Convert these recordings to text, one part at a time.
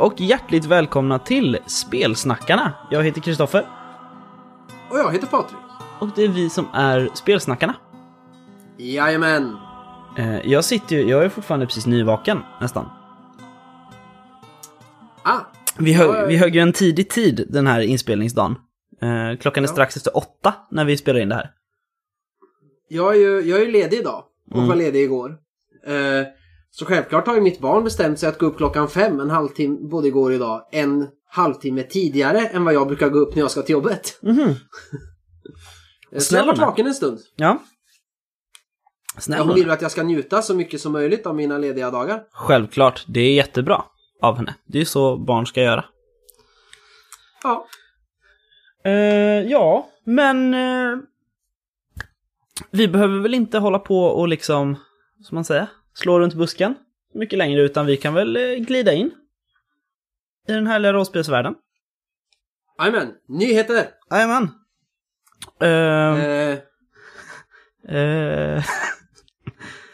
Och hjärtligt välkomna till Spelsnackarna. Jag heter Kristoffer Och jag heter Patrik. och det är vi som är Spelsnackarna. Jajamän. Eh, Jag sitter ju, jag är fortfarande precis nyvaken nästan. Ah, Vi högg, vi högg ju en tidig tid den här inspelningsdagen. Eh, Klockan är Ja. strax efter åtta när vi spelar in det här. jag är ju jag är ledig idag. Och Mm. var ledig igår. Så självklart har ju mitt barn bestämt sig att gå upp klockan fem, en halvtimme, både igår och idag, en halvtimme tidigare än vad jag brukar gå upp när jag ska till jobbet. Eh, Så jag har varit vaken en stund. Ja. Ja, Snäll hon hon vill att jag ska njuta så mycket som möjligt av mina lediga dagar. Självklart, det är jättebra av henne. Det är så barn ska göra. Ja. Eh, ja, men... eh, vi behöver väl inte hålla på och liksom, som man säger, slå runt busken mycket längre, utan vi kan väl eh, glida in i den härliga rollspelsvärlden. Jajamän. Nyheter! Jajamän. Uh, uh,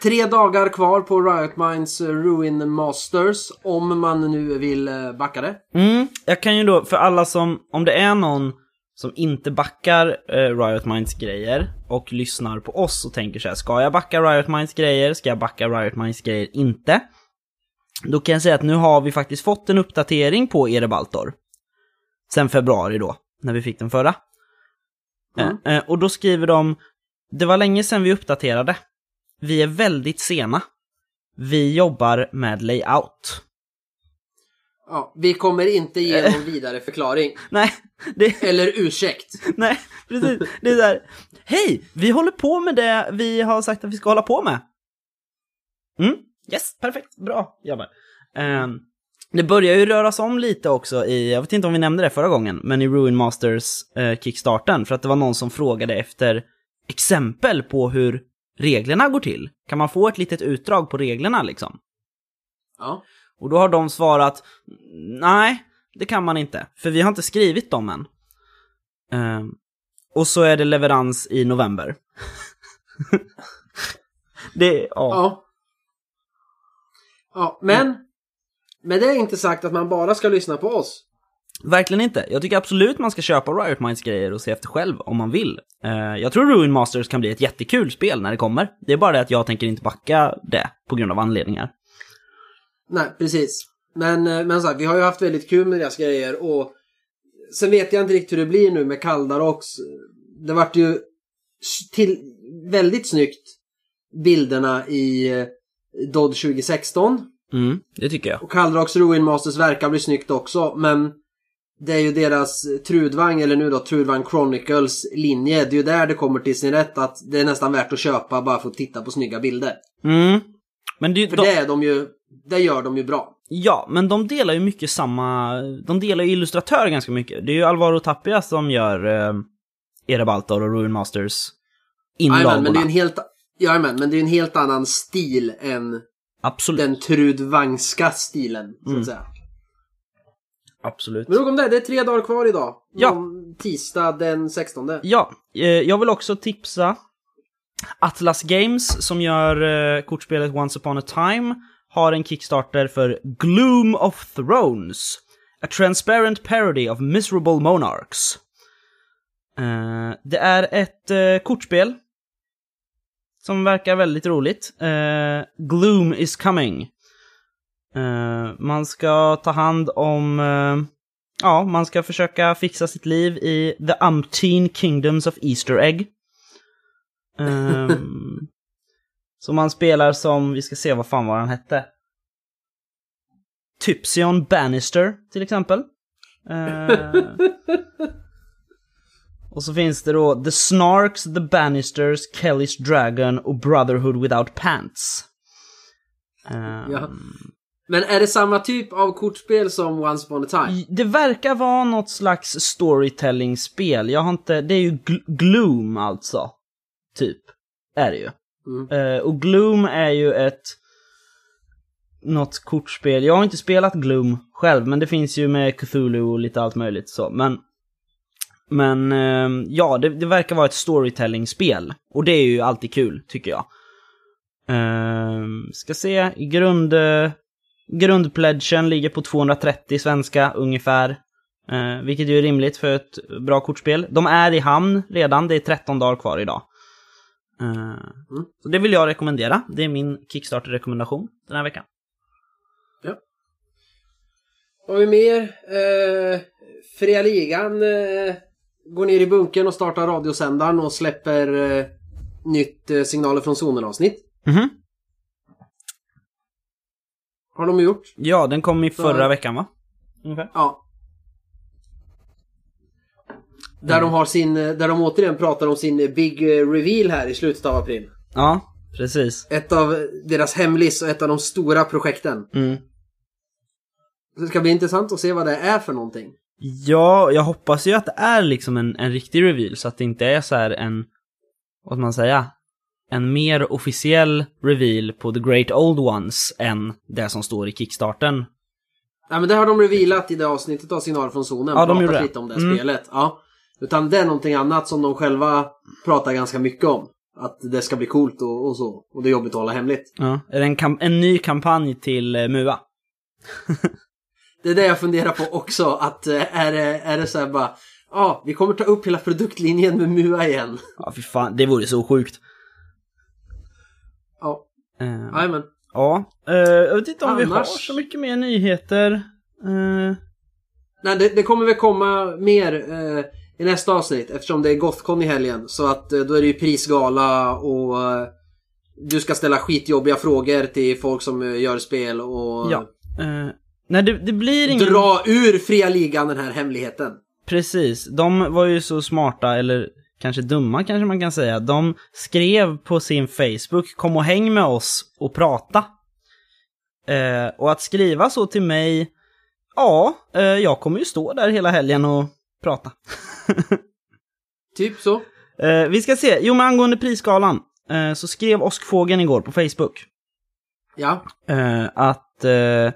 tre dagar kvar på Riot Minds Ruin Masters. Om man nu vill backa det. mm, jag kan ju då, för alla som, om det är någon som inte backar eh, Riot Minds grejer och lyssnar på oss och tänker så här, ska jag backa Riot Minds grejer? Ska jag backa Riot Minds grejer inte? Då kan jag säga att nu har vi faktiskt fått en uppdatering på Erebaltor. Sen februari då, när vi fick den förra. Mm. Eh, eh, och då skriver de, det var länge sedan vi uppdaterade. Vi är väldigt sena. Vi jobbar med layout. Ja, vi kommer inte ge någon vidare förklaring. Nej, det, Eller ursäkt. nej, precis. Det är där. Hej, vi håller på med det vi har sagt att vi ska hålla på med. Mm, yes, perfekt, bra jobbat. Ehm, det börjar ju röras om lite också i, jag vet inte om vi nämnde det förra gången, men i Ruin Masters eh, kickstarten, för att det var någon som frågade efter exempel på hur reglerna går till. Kan man få ett litet utdrag på reglerna liksom? Ja. Och då har de svarat nej, det kan man inte, för vi har inte skrivit dem än. Ehm, och så är det leverans i november. det, ja. Ja. Ja, men. Men det är inte sagt att man bara ska lyssna på oss. Verkligen inte. Jag tycker absolut man ska köpa Riot Minds grejer och se efter själv om man vill. Eh, jag tror Ruin Masters kan bli ett jättekul spel när det kommer. Det är bara det att jag tänker inte backa det på grund av anledningar. Nej, precis. Men, eh, men sagt, vi har ju haft väldigt kul med deras grejer och sen vet jag inte riktigt hur det blir nu med Kaldarox. Det vart ju till väldigt snyggt bilderna i eh, Dodd 2016 Mm, det tycker jag. och Kaldarox Ruin Masters verkar bli snyggt också men det är ju deras Trudvang eller nu då Trudvang Chronicles linje. Det är ju där det kommer till sin rätt att det är nästan värt att köpa bara för att titta på snygga bilder. Mm. Men det, För de, det är de ju, det gör de ju bra. Ja, men de delar ju mycket samma... De delar ju illustratör ganska mycket. Det är ju Alvaro Tapia som gör eh, Erebaltor och Ruin Masters Jajamän, men det är inlagorna. en helt, jajamän, men det är en helt annan stil än Absolut. den Trudvangska stilen, så Mm. att säga. Absolut. Men nog om det, det är tre dagar kvar idag. Ja. Tisdag den 16. Ja, eh, jag vill också tipsa Atlas Games som gör eh, kortspelet Once upon a time har en Kickstarter för Gloom of Thrones. A transparent parody of miserable monarchs. Eh, det är ett eh, kortspel som verkar väldigt roligt. Eh, Gloom is coming. Man ska ta hand om Ja, man ska försöka fixa sitt liv i The Umpteen Kingdoms of Easter Egg. Ehm, så man spelar som, vi ska se vad fan var han hette. Typsion Bannister, till exempel. Eh, och så finns det då The Snarks, The Bannisters, Kelly's Dragon och Brotherhood Without Pants. Ehm, Ja. Men är det samma typ av kortspel som Once upon a time? Det verkar vara något slags storytelling-spel. Jag har inte... Det är ju gl- Gloom alltså. Typ. Är det ju. Mm. Eh, och Gloom är ju ett... Något kortspel. Jag har inte spelat Gloom själv, men det finns ju med Cthulhu och lite allt möjligt så. Men... Men ehm, ja, det, det verkar vara ett storytelling-spel. Och det är ju alltid kul, tycker jag. Ehm, ska se, grund... Grundpledgen ligger på 230 svenska ungefär. Eh, vilket ju är rimligt för ett bra kortspel. De är i hamn redan, det är 13 dagar kvar idag. Eh, Så det vill jag rekommendera. Det är min Kickstarter-rekommendation den här veckan. Vad har vi mer? Eh, Fria Ligan eh, går ner i bunkern och startar radiosändaren och släpper eh, nytt eh, signaler från zonen-avsnitt. Mhm. Har de gjort. Ja, den kom i förra Så- veckan va? Ungefär. Ja. Där de har sin, där de återigen pratar om sin Big eh, Reveal här i slutet av april. Ja, precis. Ett av deras hemlis och ett av de stora projekten. Mm. Så det ska bli intressant att se vad det är för någonting. Ja, jag hoppas ju att det är liksom en, en riktig reveal, så att det inte är så här en, vad ska man säga, en mer officiell reveal på The Great Old Ones än det som står i kickstarten. Ja men det har de revealat i det avsnittet av Signaler från zonen. Ja, de gjorde det. lite om det Mm. spelet. Ja. Utan det är någonting annat som de själva pratar ganska mycket om. Att det ska bli coolt och, och så. Och det är jobbigt att hålla hemligt. Ja. Är det en, en ny kampanj till eh, MUA? Det är det jag funderar på också. Att eh, är det, är det så här bara... Ja, ah, vi kommer ta upp hela produktlinjen med MUA igen. Ja, fy fan, det vore så sjukt. Ja, Eh, jajamän. ja, eh, jag vet inte om vi har Annars- så mycket mer nyheter. Eh, Nej, det, det kommer väl komma mer eh, i nästa avsnitt eftersom det är Gothcon i helgen. Så att eh, då är det ju prisgala och eh, du ska ställa skitjobbiga frågor till folk som eh, gör spel och ja. Eh, nej, det, det blir ingen... dra ur fria ligan den här hemligheten. Precis, de var ju så smarta, eller kanske dumma kanske man kan säga. De skrev på sin Facebook, kom och häng med oss och prata. Eh, och att skriva så till mig, ja, eh, jag kommer ju stå där hela helgen och prata. Typ så. Eh, vi ska se, jo men angående prisskalan, eh, så skrev Åskfågeln igår på Facebook Ja. eh, att eh,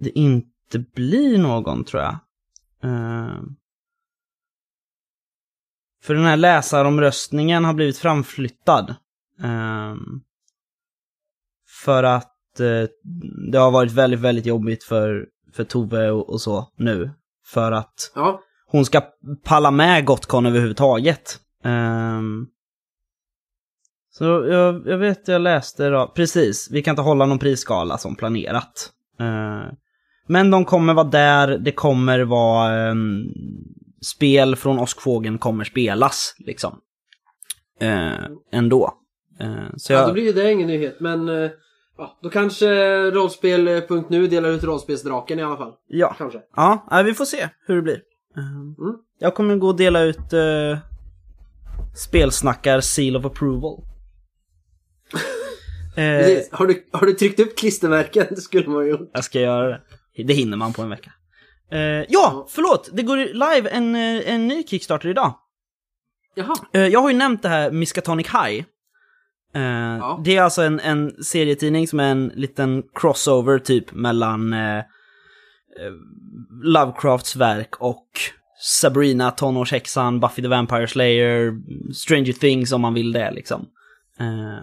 det inte blir någon, tror jag. Eh, för den här läsaromröstningen har blivit framflyttad. Eh, för att det har varit väldigt, väldigt jobbigt för, för Tove och, och så nu. För att Ja. hon ska palla med Gotcon överhuvudtaget. Ehm, så jag, jag vet, jag läste då, precis, vi kan inte hålla någon prisskala som planerat. Ehm, men de kommer vara där, det kommer vara ehm, spel från Åskfågeln kommer spelas, liksom. Ehm, ändå. Ehm, så ja, jag, då blir ju det ingen nyhet. Men eh, ja, då kanske rollspel.nu delar ut rollspelsdraken i alla fall. ja. Kanske. Ja, nej, vi får se hur det blir. Ehm, Mm. Jag kommer gå och dela ut uh, spelsnackar Seal of Approval. Eh. Har, du, har du tryckt upp klistermärken? Det skulle man ju gjort. jag ska göra det. Det hinner man på en vecka. Eh, ja, förlåt! Det går live en, eh, en ny Kickstarter idag. Jaha. Eh, jag har ju nämnt det här Miskatonic High. Eh, Det är alltså en, en serietidning som är en liten crossover typ mellan eh, eh, Lovecrafts verk och Sabrina, tonårshäxan, Buffy the Vampire Slayer, Stranger Things om man vill det liksom. Eh,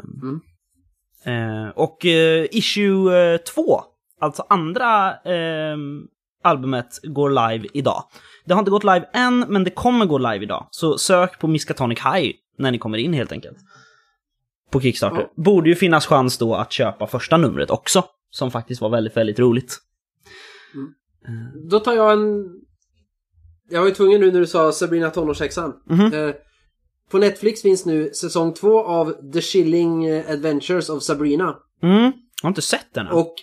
eh, och issue 2, alltså andra albumet, går live idag. Det har inte gått live än, men det kommer gå live idag. Så sök på Miskatonic High när ni kommer in helt enkelt. På Kickstarter. Borde ju finnas chans då att köpa första numret också. Som faktiskt var väldigt, väldigt roligt. Då tar jag en... Jag var ju tvungen nu när du sa Sabrina tonårshäxan. Mhm. Eh, på Netflix finns nu säsong två av The Chilling Adventures of Sabrina. Mm, jag har inte sett den än. Och...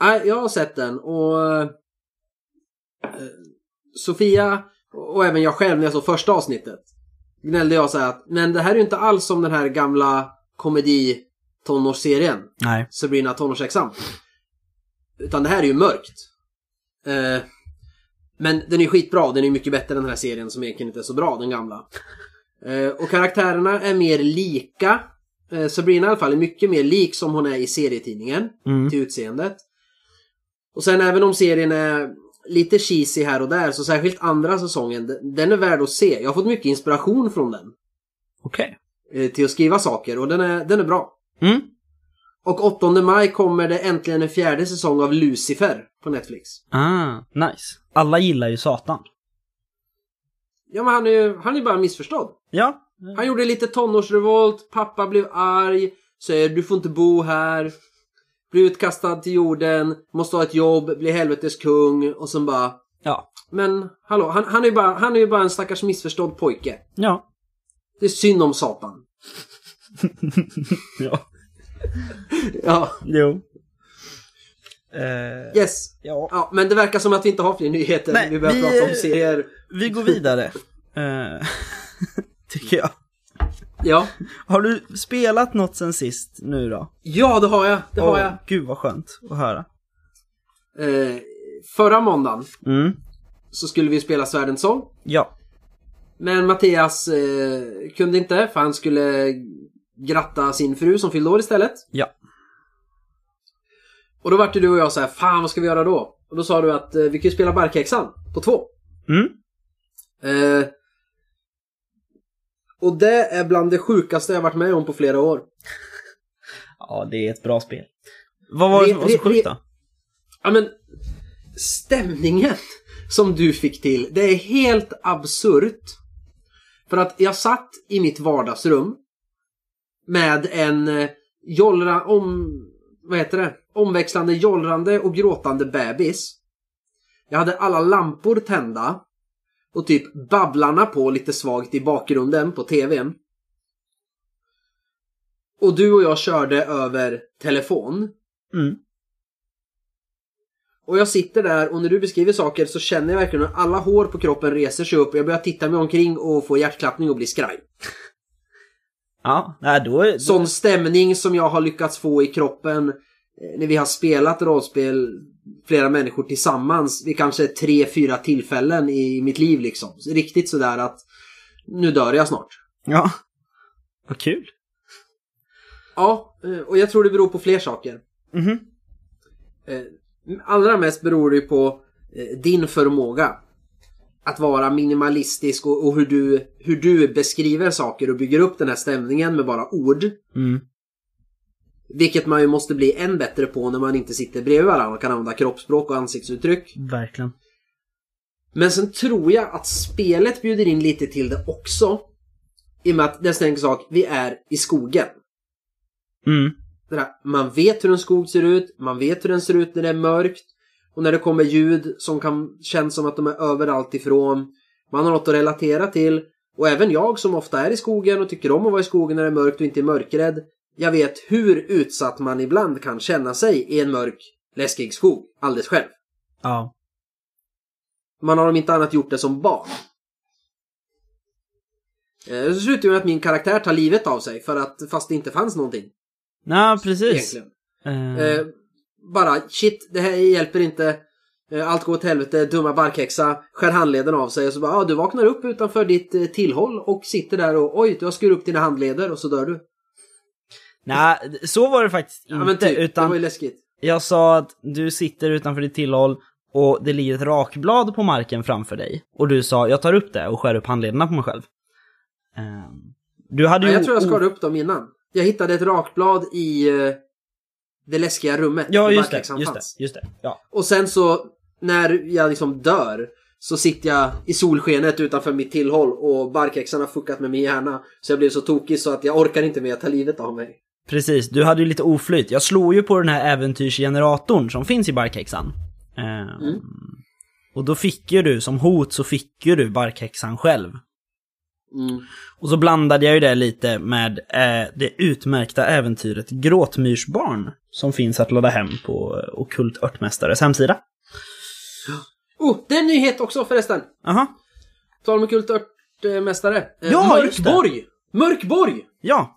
Nej, jag har sett den och... eh, Sofia och även jag själv när jag såg första avsnittet gnällde jag så här att men det här är ju inte alls som den här gamla komedi tonårsserien Nej. Sabrina tonårshäxan. Utan det här är ju mörkt. Eh, men den är skitbra, den är mycket bättre än den här serien som egentligen inte är så bra, den gamla. Eh, och karaktärerna är mer lika. Eh, Sabrina i alla fall är mycket mer lik som hon är i serietidningen Mm. till utseendet. Och sen även om serien är lite cheesy här och där, så särskilt andra säsongen, den- är värd att se. Jag har fått mycket inspiration från den. Okej. eh, Till att skriva saker och den är, den är bra. Mm. Och 8 maj kommer det äntligen en fjärde säsong av Lucifer på Netflix. Ah, nice. Alla gillar ju Satan. Ja men han är ju han är bara missförstådd. Ja. Han gjorde lite tonårsrevolt, pappa blev arg, säger du får inte bo här. Blir utkastad till jorden, måste ha ett jobb, blir helvetes kung och sen bara... Ja. Men hallå, han, han, är ju bara, han är bara en stackars missförstådd pojke. Ja. Det är synd om Satan. Ja. Ja, Jo. Eh, yes. ja. Ja, men det verkar som att vi inte har fler nyheter. Nej, vi börjar vi- prata om serier. Vi går vidare. Eh, tycker jag. Ja. Har du spelat något sen sist nu då? Ja, det har jag. Det har Åh, jag. Gud vad skönt att höra. Eh, förra måndagen Mm. så skulle vi spela Svärdens sång. Ja. Men Mattias eh, kunde inte för han skulle gratta sin fru som fyllde år istället. Ja. Och då vart du och jag så här, fan vad ska vi göra då? Och då sa du att eh, vi kan ju spela Barkhäxan på två. Mm. Eh, och det är bland det sjukaste jag varit med om på flera år. Ja, det är ett bra spel. Vad var det som var så sjukt då? Ja men stämningen som du fick till, det är helt absurt. För att jag satt i mitt vardagsrum med en eh, jollra, om, vad heter det? Omväxlande jollrande och gråtande bebis. Jag hade alla lampor tända och typ babblarna på lite svagt i bakgrunden på tvn. Och du och jag körde över telefon. Mm. Och jag sitter där och när du beskriver saker så känner jag verkligen hur alla hår på kroppen reser sig upp och jag börjar titta mig omkring och få hjärtklappning och bli skraj. Ja, då är... Sån stämning som jag har lyckats få i kroppen eh, när vi har spelat rollspel flera människor tillsammans vid kanske tre, fyra tillfällen i mitt liv liksom. Riktigt sådär att nu dör jag snart. Ja. Vad kul. Ja, eh, och jag tror det beror på fler saker. Mhm. Eh, Allra mest beror det ju på eh, din förmåga att vara minimalistisk och, och hur, du, hur du beskriver saker och bygger upp den här stämningen med bara ord. Mm. Vilket man ju måste bli än bättre på när man inte sitter bredvid varandra och kan använda kroppsspråk och ansiktsuttryck. Verkligen. Men sen tror jag att spelet bjuder in lite till det också. I och med att det är en sån enkel sak, vi är i skogen. Mm. Där, man vet hur en skog ser ut, man vet hur den ser ut när det är mörkt. Och när det kommer ljud som kan kännas som att de är överallt ifrån. Man har något att relatera till. Och även jag som ofta är i skogen och tycker om att vara i skogen när det är mörkt och inte är mörkrädd. Jag vet hur utsatt man ibland kan känna sig i en mörk, läskig skog. Alldeles själv. Ja. Man har om inte annat gjort det som barn. Eh, Så slutar med att min karaktär tar livet av sig för att fast det inte fanns någonting. Nej, precis. Egentligen. Eh, bara shit, det här hjälper inte. Eh, allt går åt helvete, dumma barkhäxa, skär handleden av sig och så bara, ja du vaknar upp utanför ditt eh, tillhåll och sitter där och oj, du har skurit upp dina handleder och så dör du. Nej, så var det faktiskt Ja inte. men typ, det utan var ju läskigt. jag sa att du sitter utanför ditt tillhåll och det ligger ett rakblad på marken framför dig. Och du sa, jag tar upp det och skär upp handlederna på mig själv. Eh, du hade Ja, ju... jag tror jag skar upp dem innan. Jag hittade ett rakblad i eh, det läskiga rummet. Ja, just det, just det, just det. Ja. Och sen så när jag liksom dör så sitter jag i solskenet utanför mitt tillhåll och barkhäxan har fuckat med min hjärna. Så jag blev så tokig så att jag orkar inte mer ta livet av mig. Precis, du hade ju lite oflyt. Jag slog ju på den här äventyrsgeneratorn som finns i Barkhäxan. Eh, Och då fick ju du, som hot så fick ju du Barkhäxan själv. Mm. Och så blandade jag ju det lite med eh, det utmärkta äventyret Gråtmyrsbarn. Som finns att ladda hem på eh, Ockult Örtmästares hemsida. Oh, det är en nyhet också förresten! Aha, Tal om kult örtmästare. Eh, Ja. Mörkborg! Mörkborg! ja.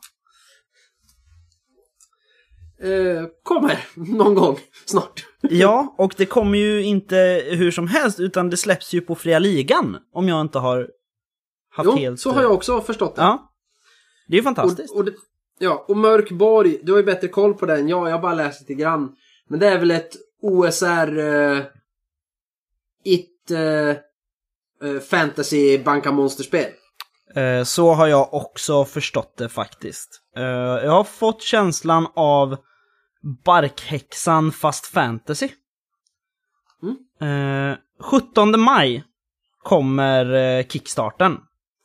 Eh, kommer någon gång snart. Ja, och det kommer ju inte hur som helst, utan det släpps ju på Fria Ligan. Om jag inte har haft Jo, helt... så har jag också förstått det. Ja. Det är ju fantastiskt. Och, och det, ja, och Mörkborg, du har ju bättre koll på den. Ja, jag har bara läst lite grann. Men det är väl ett OSR... Uh, it... Uh, uh, fantasy banka monsterspel. Eh, Så har jag också förstått det faktiskt. Eh, Jag har fått känslan av Barkhäxan fast fantasy. Mm. Eh, 17 maj kommer eh, kickstarten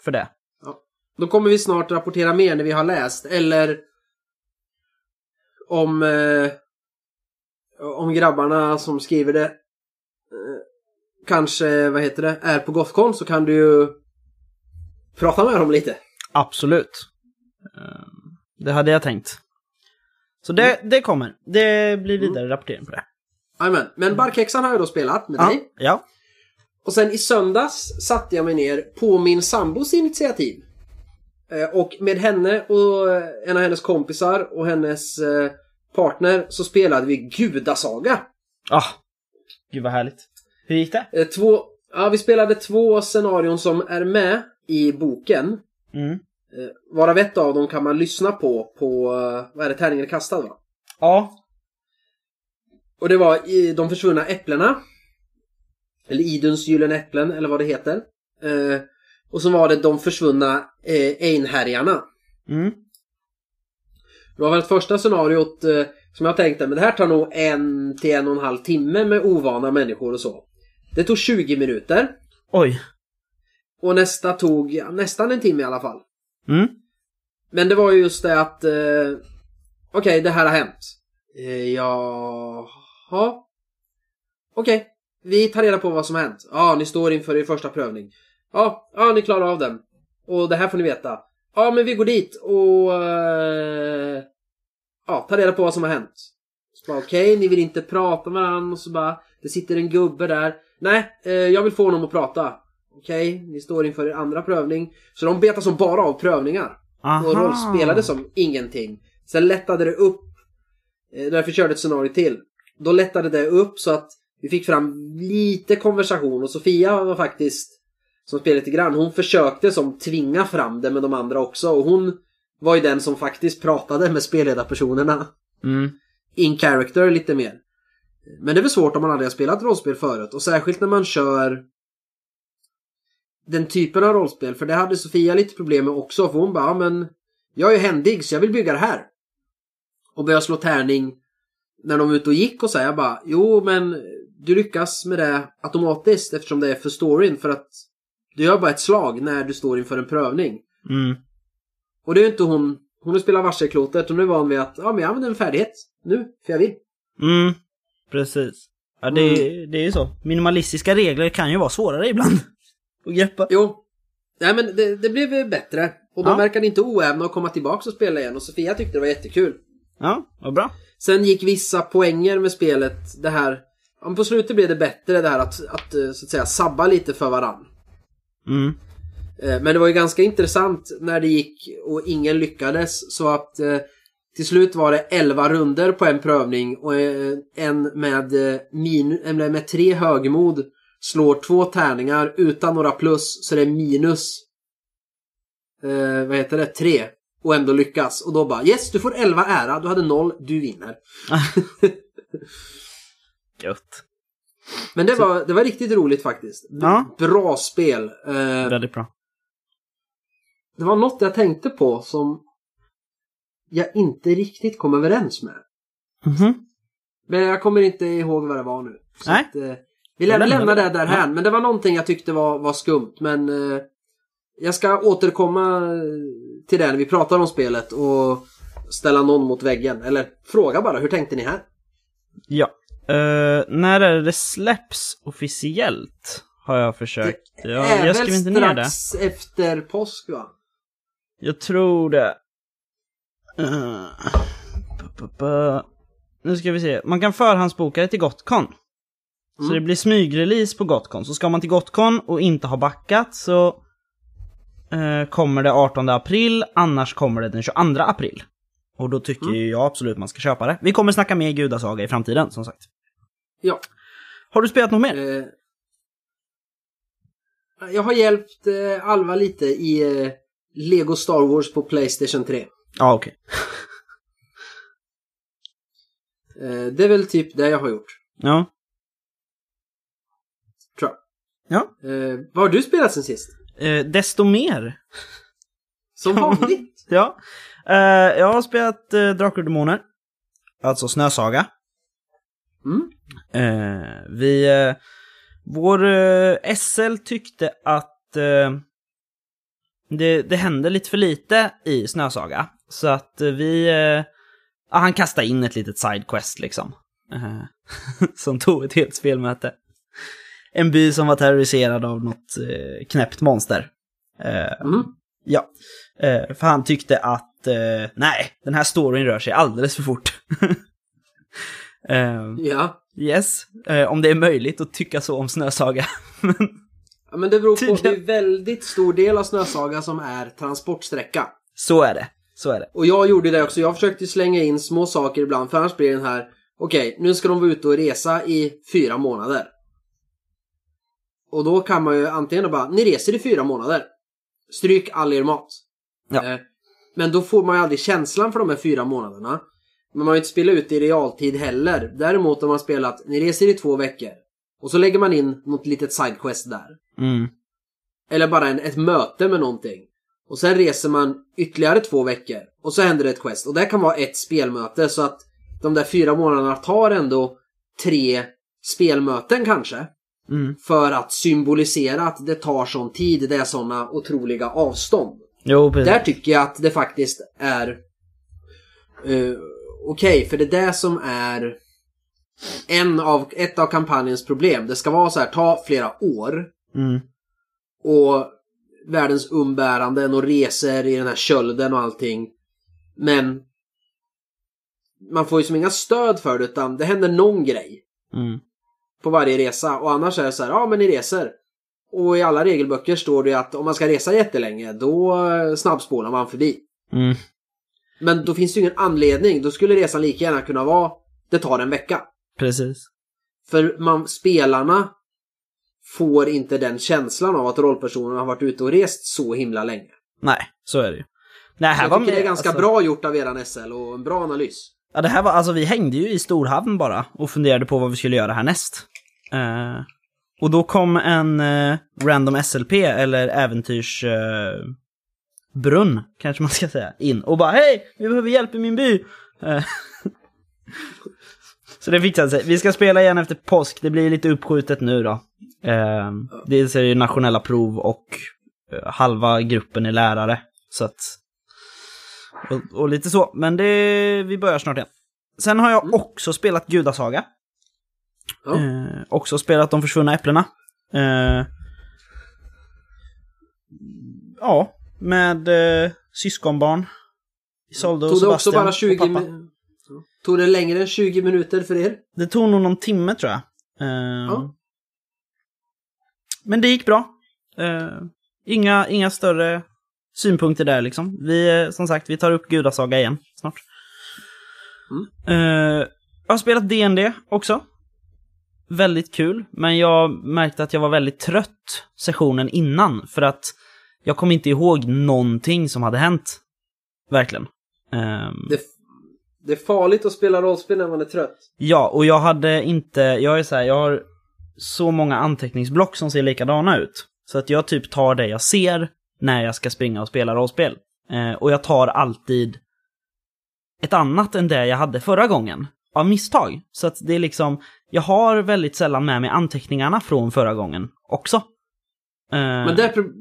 för det. Då kommer vi snart rapportera mer när vi har läst, eller om eh, om grabbarna som skriver det eh, kanske, vad heter det, är på Gothcon så kan du ju prata med dem lite. Absolut. Eh, det hade jag tänkt. Så det, det kommer. Det blir vidare rapportering på det. Jajamän, men Barkhäxan har jag då spelat med Ja, dig. ja. Och sen i söndags satte jag mig ner på min sambos initiativ. Eh, Och med henne och eh, en av hennes kompisar och hennes eh, partner så spelade vi Gudasaga. Ah, gud vad härligt. Hur gick det? Två, ja, vi spelade två scenarion som är med i boken. Mm. Varav ett av dem kan man lyssna på på, vad är det, Tärningen är kastad va? Ja. Och det var i De försvunna äpplena. Eller Iduns gyllene äpplen eller vad det heter. Eh, och så var det De försvunna eh, Einherjarna. Mm. Det var väl första scenariot eh, som jag tänkte, men det här tar nog en till en och en halv timme med ovana människor och så. Det tog 20 minuter. Oj. Och nästa tog ja, nästan en timme i alla fall. Mm. Men det var ju just det att... Eh, Okej, det här har hänt. Eh, jaha. Okej, vi tar reda på vad som har hänt. Ja, ni står inför er första prövning. Ja, ja, ni klarar av den. Och det här får ni veta. Ja, men vi går dit och... Eh, ja, ta reda på vad som har hänt. Så bara, Okej, ni vill inte prata med varandra och så bara... Det sitter en gubbe där. Nej, eh, jag vill få honom att prata. Okej, ni står inför er andra prövning. Så de betar som bara av prövningar. Aha. Och rollspelade som ingenting. Sen lättade det upp. eh, Därför körde ett scenario till. Då lättade det upp så att vi fick fram lite konversation. Och Sofia var faktiskt, som spelade lite grann, hon försökte som tvinga fram det med de andra också. Och hon var ju den som faktiskt pratade med spelledarpersonerna. Mm. In character lite mer. Men det är väl svårt om man aldrig har spelat rollspel förut. Och särskilt när man kör den typen av rollspel. För det hade Sofia lite problem med också. För hon bara, men jag är händig så jag vill bygga det här. Och börja slå tärning när de var ute och gick och så här, jag bara, jo men du lyckas med det automatiskt eftersom det är för storyn. För att du gör bara ett slag när du står inför en prövning. Mm. Och det är ju inte hon, hon har spelat varselklotet och nu är van vid att, ja men jag använder en färdighet nu, för jag vill. Mm. Precis. Ja, det, det är ju så. Minimalistiska regler kan ju vara svårare ibland. Att greppa. Jo. Nej men det, det blev bättre. Och de Ja. verkade inte oävna att komma tillbaka och spela igen. Och Sofia tyckte det var jättekul. Ja, vad bra. Sen gick vissa poänger med spelet det här. Ja, på slutet blev det bättre det här att, att eh, så att säga sabba lite för varann. Mm. Eh, Men det var ju ganska intressant när det gick och ingen lyckades. Så att eh, till slut var det 11 runder på en prövning och en med, min, en med tre högmod slår två tärningar utan några plus så det är minus eh, vad heter det? Tre. Och ändå lyckas. Och då bara yes, du får 11 ära, du hade noll, du vinner. Gött. Men det var, det var riktigt roligt faktiskt. Ja. Bra spel. Eh, Väldigt bra. Det var något jag tänkte på som jag inte riktigt kom överens med. Mhm. Men jag kommer inte ihåg vad det var nu. Så Nej. Att, eh, vi lämnar, lämnar det. det därhän. Men det var någonting jag tyckte var, var skumt. Men eh, jag ska återkomma eh, till det när vi pratar om spelet och ställa någon mot väggen. Eller fråga bara, hur tänkte ni här? Ja. Eh, när är det det släpps officiellt? Har jag försökt. Det Jag, är jag väl inte ner det. strax efter påsk va? Jag tror det. Uh, pu- pu- pu. Nu ska vi se. Man kan förhandsboka det till Gotcon. Så Mm. det blir smygrelease på Gotcon. Så ska man till Gotcon och inte ha backat så eh, kommer det 18 april, annars kommer det den 22 april. Och då tycker Mm. jag absolut man ska köpa det. Vi kommer snacka mer Gudasaga i framtiden, som sagt. Ja. Har du spelat något mer? Eh, jag har hjälpt eh, Alva lite i eh, Lego Star Wars på Playstation 3. Ja, okej. Eh, det är väl typ det jag har gjort, Ja. tror jag. Ja. Vad har du spelat sen sist? Desto mer. Som vanligt. Ja. Jag har spelat eh, Drakar och Demoner. alltså Snösaga. Mm. Eh, vi, eh, vår eh, SL tyckte att eh, det, det hände lite för lite i Snösaga. Så att eh, vi, ja, han kastade in ett litet sidequest liksom. Eh, som tog ett helt spelmöte. En by som var terroriserad av något knäppt monster. Mm. Ja, för han tyckte att nej, den här storyn rör sig alldeles för fort. eh, Ja. yes, eh, om det är möjligt att tycka så om Snösaga. Men, ja, men det beror på. Det är väldigt stor del av Snösaga som är transportsträcka. så är det, så är det. Och jag gjorde det också. Jag försökte slänga in små saker ibland för annars blir den här Okej, nu ska de vara ute och resa i fyra månader. Och då kan man ju antingen bara, ni reser i fyra månader. Stryk all er mat. Ja. Eh, men då får man ju aldrig känslan för de här fyra månaderna. Men man har ju inte spelat ut i realtid heller. Däremot har man spelat, ni reser i två veckor. Och så lägger man in något litet sidequest där. Mm. Eller bara en, ett möte med någonting. Och sen reser man ytterligare två veckor. Och så händer det ett quest. Och det kan vara ett spelmöte. Så att de där fyra månaderna tar ändå tre spelmöten kanske. Mm. För att symbolisera att det tar sån tid. Det är såna otroliga avstånd. Jo. Där tycker jag att det faktiskt är eh, okej. för det är det som är en av, ett av kampanjens problem. Det ska vara så här, ta flera år Mm. och världens umbäranden och resor i den här kölden och allting. Men man får ju som inga stöd för det utan det händer någon grej Mm. på varje resa och annars är det så här, ja men ni reser. Och i alla regelböcker står det att om man ska resa jättelänge då eh, snabbspolar man förbi. Mm. Men då finns det ju ingen anledning, då skulle resan lika gärna kunna vara det tar en vecka. Precis. För man, spelarna får inte den känslan av att rollpersonen har varit ute och rest så himla länge. Nej, så är det ju. Nej, här jag var tycker det är med- ganska alltså- bra gjort av eran SL och en bra analys. Ja, det här var, alltså vi hängde ju i Storhavn bara och funderade på vad vi skulle göra härnäst. Eh, och då kom en eh, random SLP, eller äventyrs... Eh, brunn, kanske man ska säga, in och bara Hej! Vi behöver hjälp i min by! Eh, Så det fixade sig. Vi ska spela igen efter påsk, det blir lite uppskjutet nu då. Eh, dels är det ju nationella prov och eh, halva gruppen är lärare. Så att... Och, och lite så, men det, vi börjar snart igen. Sen har jag också spelat Gudasaga. Ja. Eh, också spelat De försvunna äpplena. Eh, ja, med eh, syskonbarn. Isolde och Tog det också Sebastian bara 20 och pappa. mi- Tog det längre än 20 minuter för er? Det tog nog någon timme tror jag. Eh, Ja. Men det gick bra. Eh, inga, inga större synpunkter där liksom. Vi, eh, som sagt, vi tar upp Gudasaga igen snart. Mm. Eh, jag har spelat D&D också. Väldigt kul, men jag märkte att jag var väldigt trött sessionen innan, för att jag kom inte ihåg någonting som hade hänt. Verkligen. Ehm, Det, det är farligt att spela rollspel när man är trött. Ja, och jag hade inte, jag är så här, jag har så många anteckningsblock som ser likadana ut. Så att jag typ tar det jag ser när jag ska springa och spela rollspel. Eh, och jag tar alltid ett annat än det jag hade förra gången. Av misstag. Så att det är liksom, jag har väldigt sällan med mig anteckningarna från förra gången också. Eh, Men pro-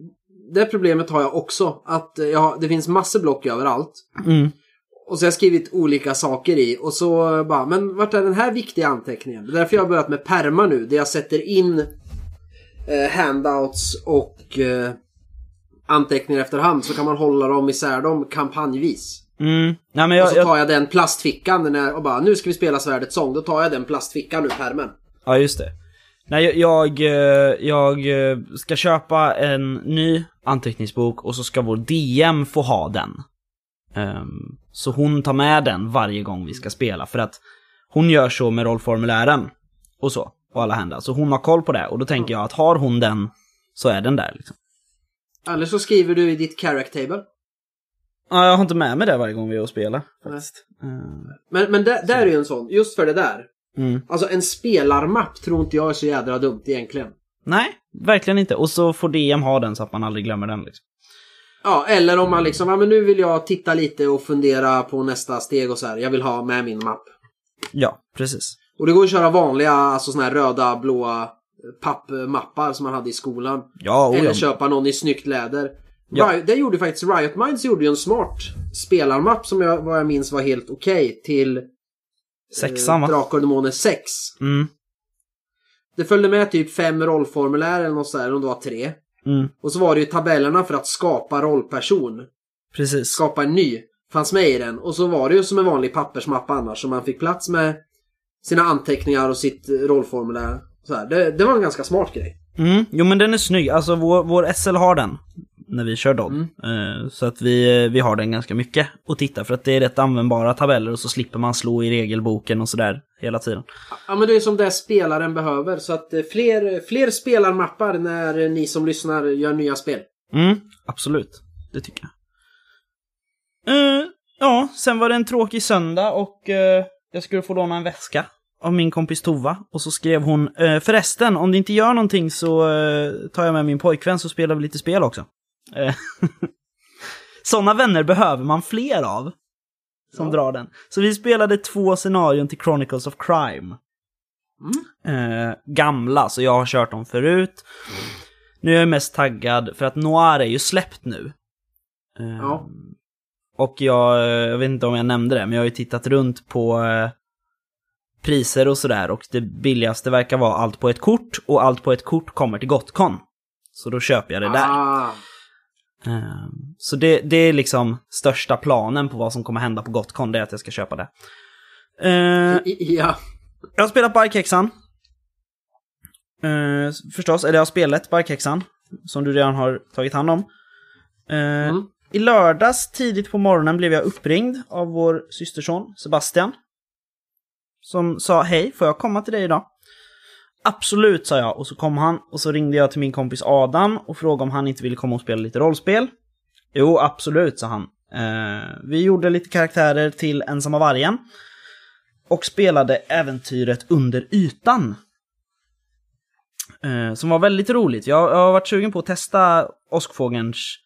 det problemet har jag också. Att jag, det finns massor block överallt. mm, Och så har jag skrivit olika saker i och så bara, men vart är den här viktiga anteckningen? Det är därför jag har börjat med perma nu, där jag sätter in eh, handouts och eh, anteckningar efterhand så kan man hålla dem isär dem kampanjvis. mm, nej men och jag, så jag, tar jag den plastfickan när, och bara, nu ska vi spela Svärdets sång. Då tar jag den plastfickan ur permen. Ja, just det. Nej, jag, jag, eh, jag eh, ska köpa en ny anteckningsbok och så ska vår DM få ha den. Ehm, så hon tar med den varje gång vi ska spela för att hon gör så med rollformulären och så. Och alla händer. Så hon har koll på det och då tänker jag att har hon den så är den där liksom. Eller så skriver du i ditt character table. Ja, jag har inte med mig det varje gång vi är och spelar faktiskt. Ehm, Men, men där, där är ju en sån, just för det där. Mm. Alltså en spelarmapp tror inte jag är så jädra dumt egentligen. Nej, verkligen inte. Och så får DM ha den så att man aldrig glömmer den liksom. Ja, eller om man liksom, ja men nu vill jag titta lite och fundera på nästa steg och så här. Jag vill ha med min mapp. Ja, precis. Och det går att köra vanliga, alltså såna här röda, blåa pappmappar som man hade i skolan. Ja, oh, Eller köpa någon i snyggt läder. Ja. Riot, det gjorde faktiskt Riot Minds gjorde ju en smart spelarmapp som jag, vad jag minns var helt okej till Sexan va? Drakar och Demoner 6. Mm, Det följde med typ fem rollformulär eller något sådär, om det var tre. mm, Och så var det ju tabellerna för att skapa rollperson. precis. Skapa en ny. Fanns med i den. Och så var det ju som en vanlig pappersmappa annars. Så man fick plats med sina anteckningar och sitt rollformulär. Så. Det, det var en ganska smart grej. Mm, jo men den är snygg. Alltså vår, vår SL har den. När vi kör Dodd. Eh, så att vi, vi har den ganska mycket att titta för att det är rätt användbara tabeller och så slipper man slå i regelboken och sådär hela tiden. Ja men det är som det spelaren behöver. Så att eh, fler, fler spelarmappar när ni som lyssnar gör nya spel. Mm, absolut. Det tycker jag. Eh, ja, sen var det en tråkig söndag och eh, jag skulle få låna en väska av min kompis Tova. Och så skrev hon, eh, förresten, om det inte gör någonting så eh, tar jag med min pojkvän så spelar vi lite spel också. Eh, Sådana vänner behöver man fler av. Som Ja. drar den. Så vi spelade två scenarion till Chronicles of Crime. Eh, gamla, så jag har kört dem förut. Nu är jag mest taggad för att Noir är ju släppt nu. Eh, Ja. Och jag, jag vet inte om jag nämnde det, men jag har ju tittat runt på eh, priser och sådär och det billigaste verkar vara allt på ett kort och allt på ett kort kommer till Gotcon. Så då köper jag det där. Ah, Så det, det är liksom största planen på vad som kommer hända på Gotcon, det är att jag ska köpa det. Eh, i- ja. jag har spelat Barkhäxan. Eh, förstås, eller jag har spelat Barkhäxan. Som du redan har tagit hand om. Mm. I lördags tidigt på morgonen blev jag uppringd av vår systerson Sebastian. Som sa hej, får jag komma till dig idag? Absolut, sa jag och så kom han och så ringde jag till min kompis Adam och frågade om han inte ville komma och spela lite rollspel. Jo, absolut, sa han. Eh, vi gjorde lite karaktärer till Ensamma vargen. Och spelade äventyret Under ytan. Eh, som var väldigt roligt. Jag, jag har varit sugen på att testa Åskfågelns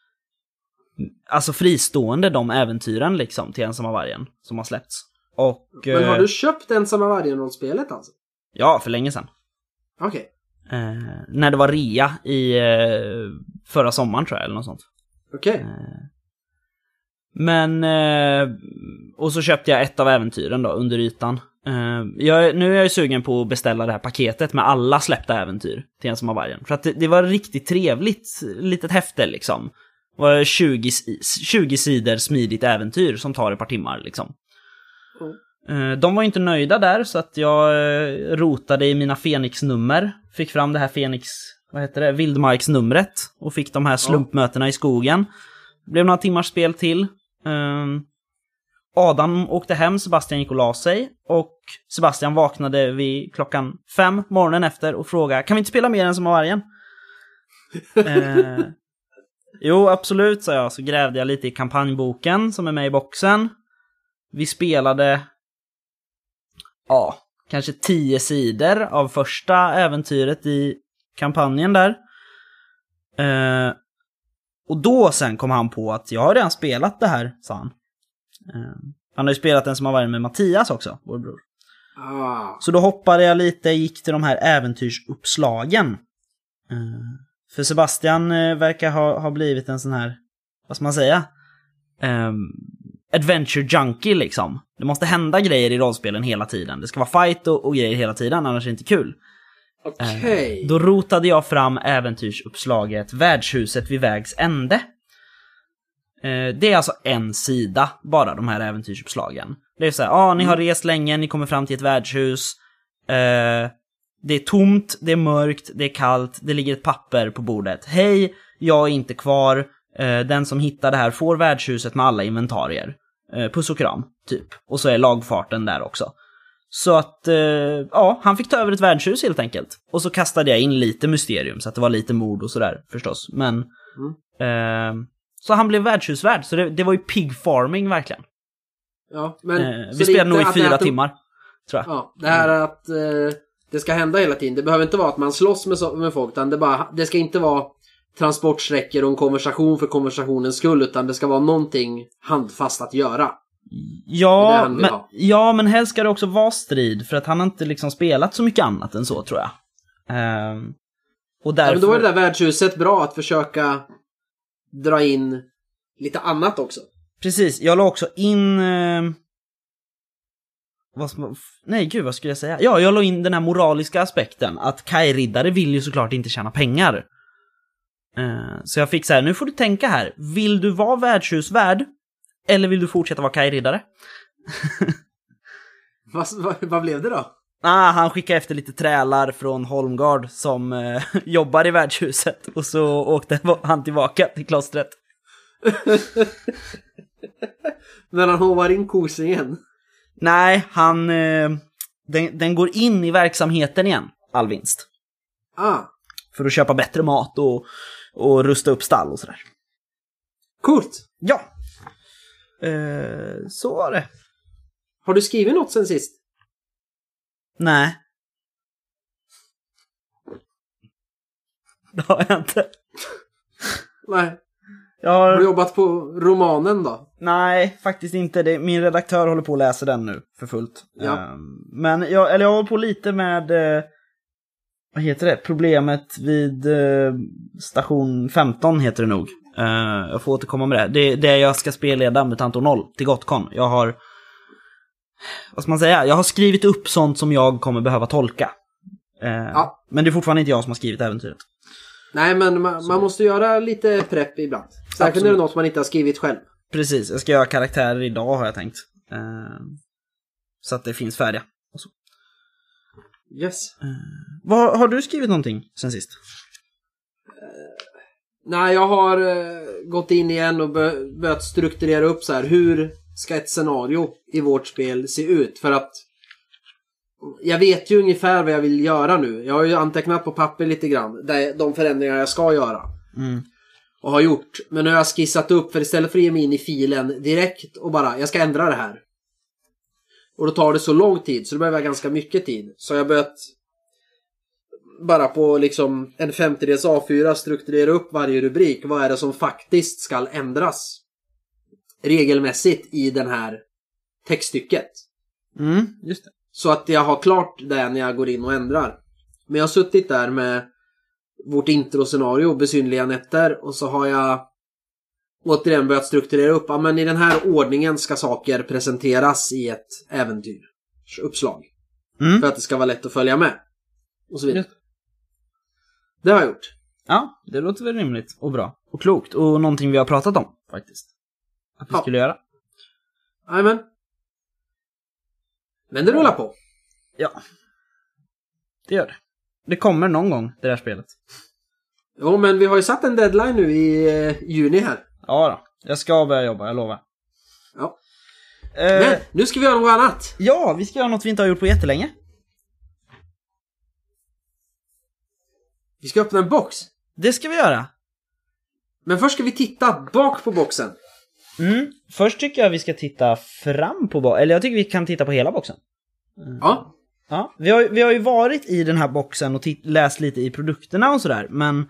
Alltså fristående de äventyren liksom till Ensamma vargen som har släppts. Och... Men har eh, du köpt Ensamma vargen-rollspelet alltså? Ja, för länge sedan. Okej. Eh, när det var rea i eh, förra sommaren tror jag, eller något sånt. Okej. Men, eh, och så köpte jag ett av äventyren då, under ytan. Eh, jag, nu är jag ju sugen på att beställa det här paketet med alla släppta äventyr till en som har vargen. För att det, det var riktigt trevligt litet häfte liksom. Det var 20, si- 20 sidor smidigt äventyr som tar ett par timmar liksom. Eh, De var inte nöjda där så att jag eh, rotade i mina Fenix-nummer. Fick fram det här Fenix, vad heter det, vildmarksnumret. Och fick de här slumpmötena i skogen. Det blev några timmars spel till. Ehm, Adam åkte hem, Sebastian gick och la sig. Och Sebastian vaknade vid klockan fem morgonen efter och frågade Kan vi inte spela mer än som har vargen? Eh, jo, absolut, sa jag. Så grävde jag lite i kampanjboken som är med i boxen. Vi spelade ja, kanske tio sidor av första äventyret i kampanjen där. Eh, och då sen kom han på att jag har redan spelat det här, sa han. Eh, han har ju spelat den som har varit med Mattias också, vår bror. Ah. Så då hoppade jag lite, gick till de här äventyrsuppslagen. Eh, för Sebastian eh, verkar ha, ha blivit en sån här, vad ska man säga? Adventure junkie liksom. Det måste hända grejer i rollspelen hela tiden. Det ska vara fight och, och grejer hela tiden, annars är det inte kul. Okej. Då rotade jag fram äventyrsuppslaget Värdshuset vid vägs ände. Eh, Det är alltså en sida, bara de här äventyrsuppslagen. Det är så här, ja, ni har rest länge, ni kommer fram till ett värdshus. Eh, Det är tomt, det är mörkt, det är kallt, det ligger ett papper på bordet. Hej, jag är inte kvar. Eh, Den som hittar det här får värdshuset med alla inventarier. Eh, Puss och kram, typ. Och så är lagfarten där också. Så att, eh, ja, han fick ta över ett värdshus helt enkelt. Och så kastade jag in lite mysterium, så att det var lite mord och sådär förstås. Men, eh, så han blev värdshusvärd, så det, det var ju pig farming verkligen. Ja, men... Eh, vi spelade nog i fyra de- timmar, tror jag. Ja, det här att eh, det ska hända hela tiden. Det behöver inte vara att man slåss med, med folk, utan det, bara, det ska inte vara transportsträckor och en konversation för konversationens skull, utan det ska vara någonting handfast att göra. Ja, men, ha. ja, men helst ska det också vara strid, för att han har inte liksom spelat så mycket annat än så, tror jag. Ehm, och Ja, därför... men då är det där värdshuset bra att försöka dra in lite annat också. Precis, jag la också in... Eh, vad som, nej, gud, vad skulle jag säga? Ja, jag la in den här moraliska aspekten, att Kai-riddare vill ju såklart inte tjäna pengar. Eh, så jag fick så här, nu får du tänka här, vill du vara värdshusvärd? Eller vill du fortsätta vara Kai-riddare? Vad, vad, vad blev det då? Ah, han skickade efter lite trälar från Holmgard som eh, jobbar i värdshuset och så åkte han tillbaka till klostret. När han hovar in kosingen. Nej, han... Eh, den, den går in i verksamheten igen, all vinst. Ah, För att köpa bättre mat och, och rusta upp stall och sådär. coolt! Ja. Eh, så var det. Har du skrivit något sen sist? Nej. Det har jag inte. Nej. Jag Har du har... jobbat på romanen då? Nej, faktiskt inte. Det, min redaktör håller på att läsa den nu för fullt. Ja. Ehm, men jag, eller jag håller på lite med, eh, vad heter det, problemet vid eh, station 15 heter det nog. Eh, jag får återkomma med det. Det det jag ska spelleda Mutantor 0 till Gotcon. Jag har, vad ska man säga, jag har skrivit upp sånt som jag kommer behöva tolka. Eh, Ja. Men det är fortfarande inte jag som har skrivit äventyret. Nej, men man, man måste göra lite prepp ibland. Särskilt när det är något man inte har skrivit själv. Precis, jag ska göra karaktärer idag har jag tänkt. Eh, så att det finns färdiga. Yes. Vad, har du skrivit någonting sen sist? Nej, jag har eh, gått in igen och bör, börjat strukturera upp så här. Hur ska ett scenario i vårt spel se ut? För att jag vet ju ungefär vad jag vill göra nu. Jag har ju antecknat på papper lite grann. där- De förändringar jag ska göra. Mm. Och har gjort. Men nu har jag skissat upp för istället för att ge mig in i filen direkt och bara, jag ska ändra det här. Och då tar det så lång tid, så det behöver jag ganska mycket tid. Så jag börjat bara på liksom en femtedels A4 strukturera upp varje rubrik. Vad är det som faktiskt ska ändras? Regelmässigt i den här textstycket. Mm, just det. Så att jag har klart det när jag går in och ändrar. Men jag har suttit där med vårt introscenario, besynliga nätter, och så har jag återigen börjat strukturera upp. Ja, men i den här ordningen ska saker presenteras i ett äventyr. Uppslag. Mm. För att det ska vara lätt att följa med. Och så vidare. Det har jag gjort. Ja, det låter väl rimligt och bra. Och klokt. Och någonting vi har pratat om, faktiskt. Att vi Ja. skulle göra. Jajamän. Men det rullar på. Ja. Det gör det. Det kommer någon gång, det där spelet. Jo, men vi har ju satt en deadline nu i eh, juni här. Ja då. Jag ska börja jobba, jag lovar. Ja. Eh, Men nu ska vi göra något annat. Ja, vi ska göra något vi inte har gjort på jättelänge. Vi ska öppna en box. Det ska vi göra. Men först ska vi titta bak på boxen. Mm. Först tycker jag vi ska titta fram på boxen. Eller jag tycker vi kan titta på hela boxen. Ja. Ja, vi har, vi har ju varit i den här boxen och läst lite i produkterna och sådär, men...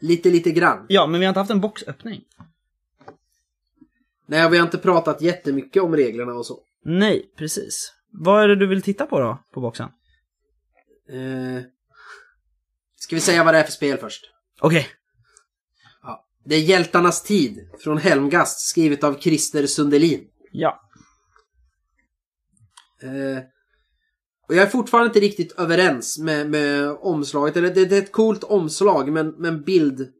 Lite, lite grann. Ja, men vi har inte haft en boxöppning. Nej, vi har inte pratat jättemycket om reglerna och så. Nej, precis. Vad är det du vill titta på då, på boxen? Eh, ska vi säga vad det är för spel först? Okej. Ja. Det är Hjältarnas tid från Helmgast, skrivet av Christer Sundelin. Ja. Eh, och jag är fortfarande inte riktigt överens med, med omslaget. Eller det, det är ett coolt omslag, men, men bild...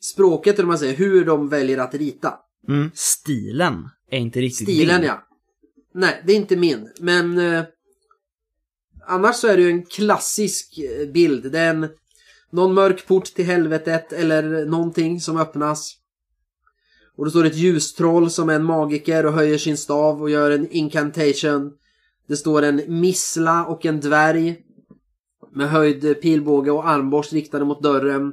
Språket, eller man säger, hur de väljer att rita. Mm. Stilen är inte riktigt Stilen din. ja. Nej, det är inte min. Men eh, annars så är det ju en klassisk eh, bild. Det är en, någon mörk port till helvetet eller någonting som öppnas. Och det står ett ljustroll som är en magiker och höjer sin stav och gör en incantation. Det står en missla och en dvärg med höjd pilbåge och armborst riktade mot dörren.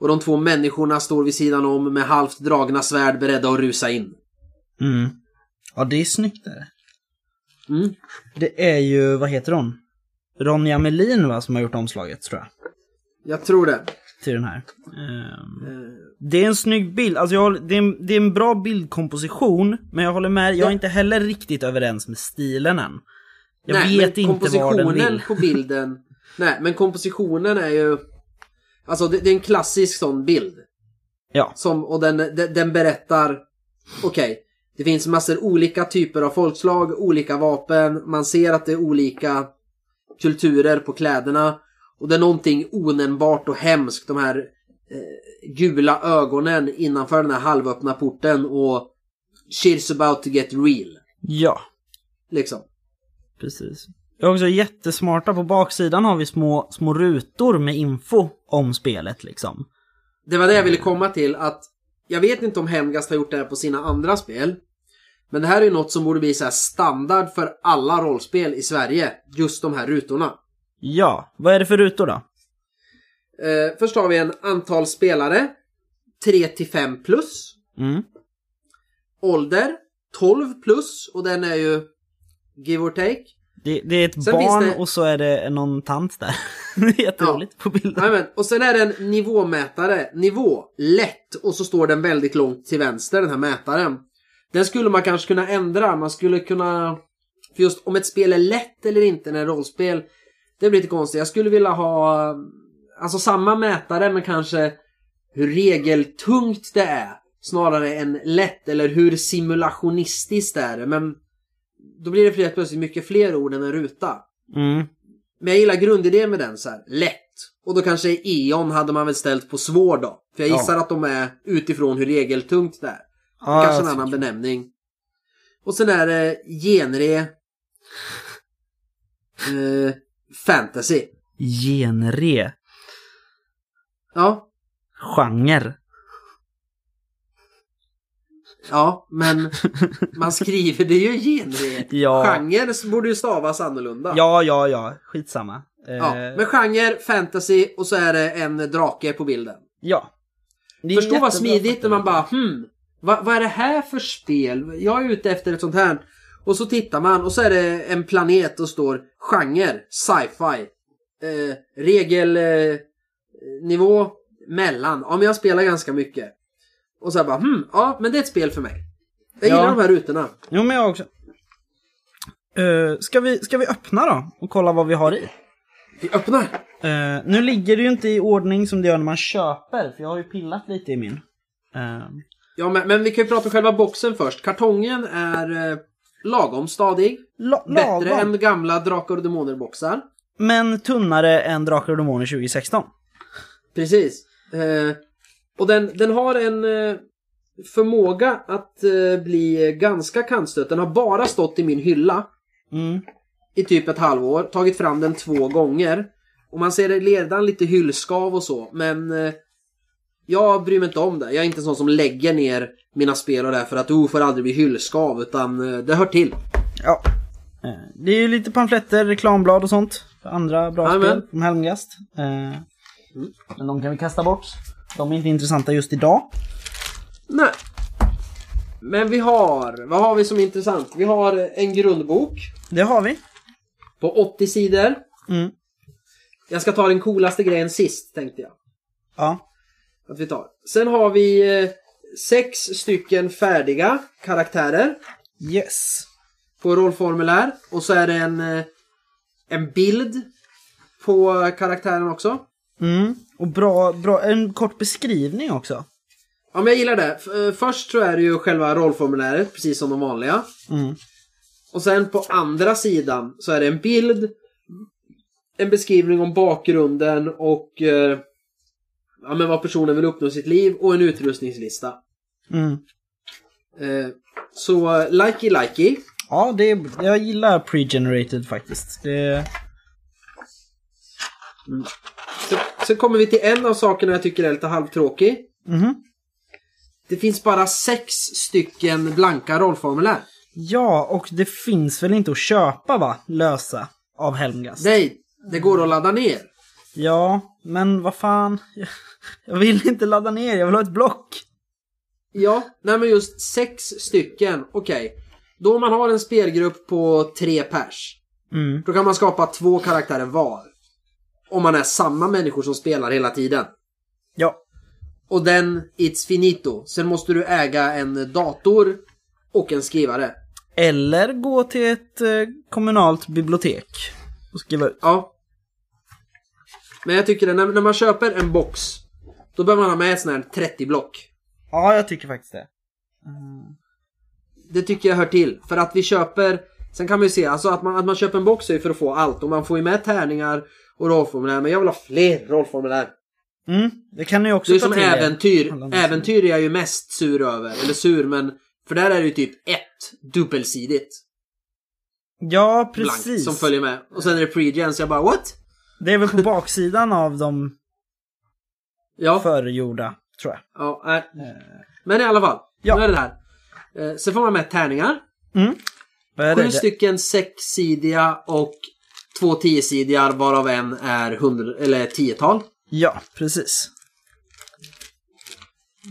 Och de två människorna står vid sidan om med halvt dragna svärd beredda att rusa in. Mm. Ja, det är snyggt där. Mm. Det är ju, vad heter hon? Ronja Melin va, som har gjort omslaget tror jag. Jag tror det. till den här. Ehm, Eh, Det är en snygg bild, alltså jag håller, det, är en, det är en bra bildkomposition, men jag håller med, jag är inte heller riktigt överens med stilen än. Jag nej, vet men inte vad den kompositionen vill. på bilden... nej, men kompositionen är ju... Alltså det, det är en klassisk sån bild. Ja. Som, och den, den, den berättar... Okej, det finns massor olika typer av folkslag, olika vapen. Man ser att det är olika kulturer på kläderna. Och det är någonting onämnbart och hemskt. De här eh, gula ögonen innanför den här halvöppna porten och She's about to get real. Ja, Liksom. precis. Är också jättesmarta, på baksidan har vi små, små rutor med info om spelet liksom. Det var det jag ville komma till att jag vet inte om Hemgast har gjort det här på sina andra spel. Men det här är ju något som borde bli så här standard för alla rollspel i Sverige. Just de här rutorna. Ja, vad är det för rutor då? Eh, först har vi en antal spelare. 3 till 5 plus. Mm. Ålder 12 plus och den är ju give or take. Det, det är ett Sen barn det- och så är det någon tant där. det är jätteroligt på bilden. Jajamän. Och sen är det en nivåmätare. Nivå lätt och så står den väldigt långt till vänster den här mätaren. Den skulle man kanske kunna ändra. Man skulle kunna... För just om ett spel är lätt eller inte när det är rollspel. Det blir lite konstigt. Jag skulle vilja ha... Alltså samma mätare men kanske hur regeltungt det är. Snarare än lätt eller hur simulationistiskt det är. Men då blir det helt plötsligt mycket fler ord än en ruta. Mm. Men jag gillar grundidén med den så här. Lätt. Och då kanske E.ON hade man väl ställt på svår då. För jag Ja. gissar att de är utifrån hur regeltungt det är. Ja, kanske en annan benämning. Och sen är det genre. Eh, fantasy. Genre. Ja. Genre. Ja, men man skriver det ju genre. Ja. Genre borde ju stavas annorlunda. Ja, ja, ja. Skitsamma. Eh, Ja, men genre, fantasy och så är det en drake på bilden. ja. Förstå vad smidigt när man bara hmm, vad, vad är det här för spel? Jag är ute efter ett sånt här. Och så tittar man och så är det en planet och står genre, sci-fi. Eh, regel eh, mellan. Ja men jag spelar ganska mycket. Och så här bara hmm, ja men det är ett spel för mig. Jag Ja. gillar de här rutorna. Jo, men jag också. Uh, ska, vi, ska vi öppna då? Och kolla vad vi har i? Vi öppnar. Eh, nu ligger det ju inte i ordning som det gör när man köper, för jag har ju pillat lite i min. Eh, Ja men, men vi kan ju prata om själva boxen först. Kartongen är eh, lagom stadig. la- Bättre lagom. än gamla Drakar och Demoner-boxar. Men tunnare än Drakar och Demoner 2016. Precis. Eh, och den, den har en eh, förmåga att eh, bli ganska kantstött. Den har bara stått i min hylla Mm. i typ ett halvår. Tagit fram den två gånger. Och man ser redan lite hyllskav och så. Men eh, jag bryr mig inte om det. Jag är inte sån som lägger ner mina spel och det för att oh, får aldrig bli hyllskav. Utan det hör till. Ja. Det är ju lite pamfletter, reklamblad och sånt. För andra bra Jajamän. spel från Helmgast. Eh, Men de kan vi kasta bort. De är inte intressanta just idag. Nej. Men vi har, vad har vi som är intressant? Vi har en grundbok Det har vi. på 80 sidor. Mm. Jag ska ta den coolaste grejen sist, tänkte jag. Ja. Att vi tar. Sen har vi eh, sex stycken färdiga karaktärer Yes. på rollformulär. Och så är det en, eh, en bild på karaktären också. Mm. Och bra, bra, en kort beskrivning också. Ja, men jag gillar det. Eh, Först så är det ju själva rollformuläret, precis som de vanliga. Mm. Och sen på andra sidan så är det en bild, en beskrivning om bakgrunden och eh, ja, men vad personen vill uppnå i sitt liv och en utrustningslista. Mm. Eh, så likey likey. Ja, det är, jag gillar pre-generated faktiskt. Det, Så, så kommer vi till en av sakerna jag tycker är lite halvtråkig. Mhm. Det finns bara sex stycken blanka rollformulär. Ja, och det finns väl inte att köpa va? Lösa av Helmgast. Nej, det går att ladda ner. Ja, men vad fan. Jag- vill inte ladda ner, jag vill ha ett block. Ja, nej men just sex stycken. Okej. Då om man har en spelgrupp på tre pers. Mm. Då kan man skapa två karaktärer var. Om man är samma människor som spelar hela tiden. Ja. Och den, it's finito. Sen måste du äga en dator och en skrivare. Eller gå till ett eh, kommunalt bibliotek och skriva ut. Ja. Men jag tycker att när, när man köper en box, då bör man ha med sån här 30 block. Ja, jag tycker faktiskt det. Det tycker jag hör till. För att vi köper, sen kan man ju se, alltså att man, att man köper en box är ju för att få allt. Och man får ju med tärningar och rollformulär. Men jag vill ha fler rollformulär. Mm, det kan ni också Det är ta som till er. äventyr. Alla Äventyr är jag ju mest sur över. Eller sur men, för där är det ju typ ett dubbelsidigt. Ja, Blankt precis. som följer med. Och sen är det pre-gens. Jag bara what? Det är väl på baksidan av de Ja. förgjorda, tror jag. ja nej. Men i alla fall. Ja. Nu är det här. Eh, sen får man med tärningar. Mm. Sju stycken sexsidiga och två tiosidiga varav en är hundra, eller tiotal. Ja, precis.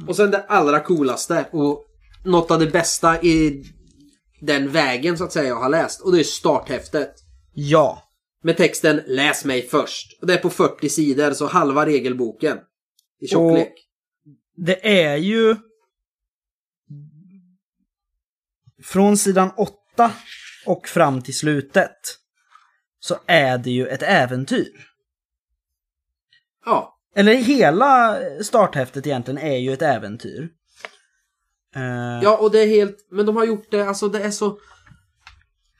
Och sen det allra coolaste och något av det bästa i den vägen så att säga jag har läst. Och det är starthäftet. Ja. Med texten Läs mig först. Och det är på 40 sidor, så halva regelboken. I tjocklek. Det är ju... Från sidan 8 och fram till slutet så är det ju ett äventyr. Ja. Eller hela starthäftet egentligen är ju ett äventyr. Eh, Ja, och det är helt... Men de har gjort det, alltså det är så...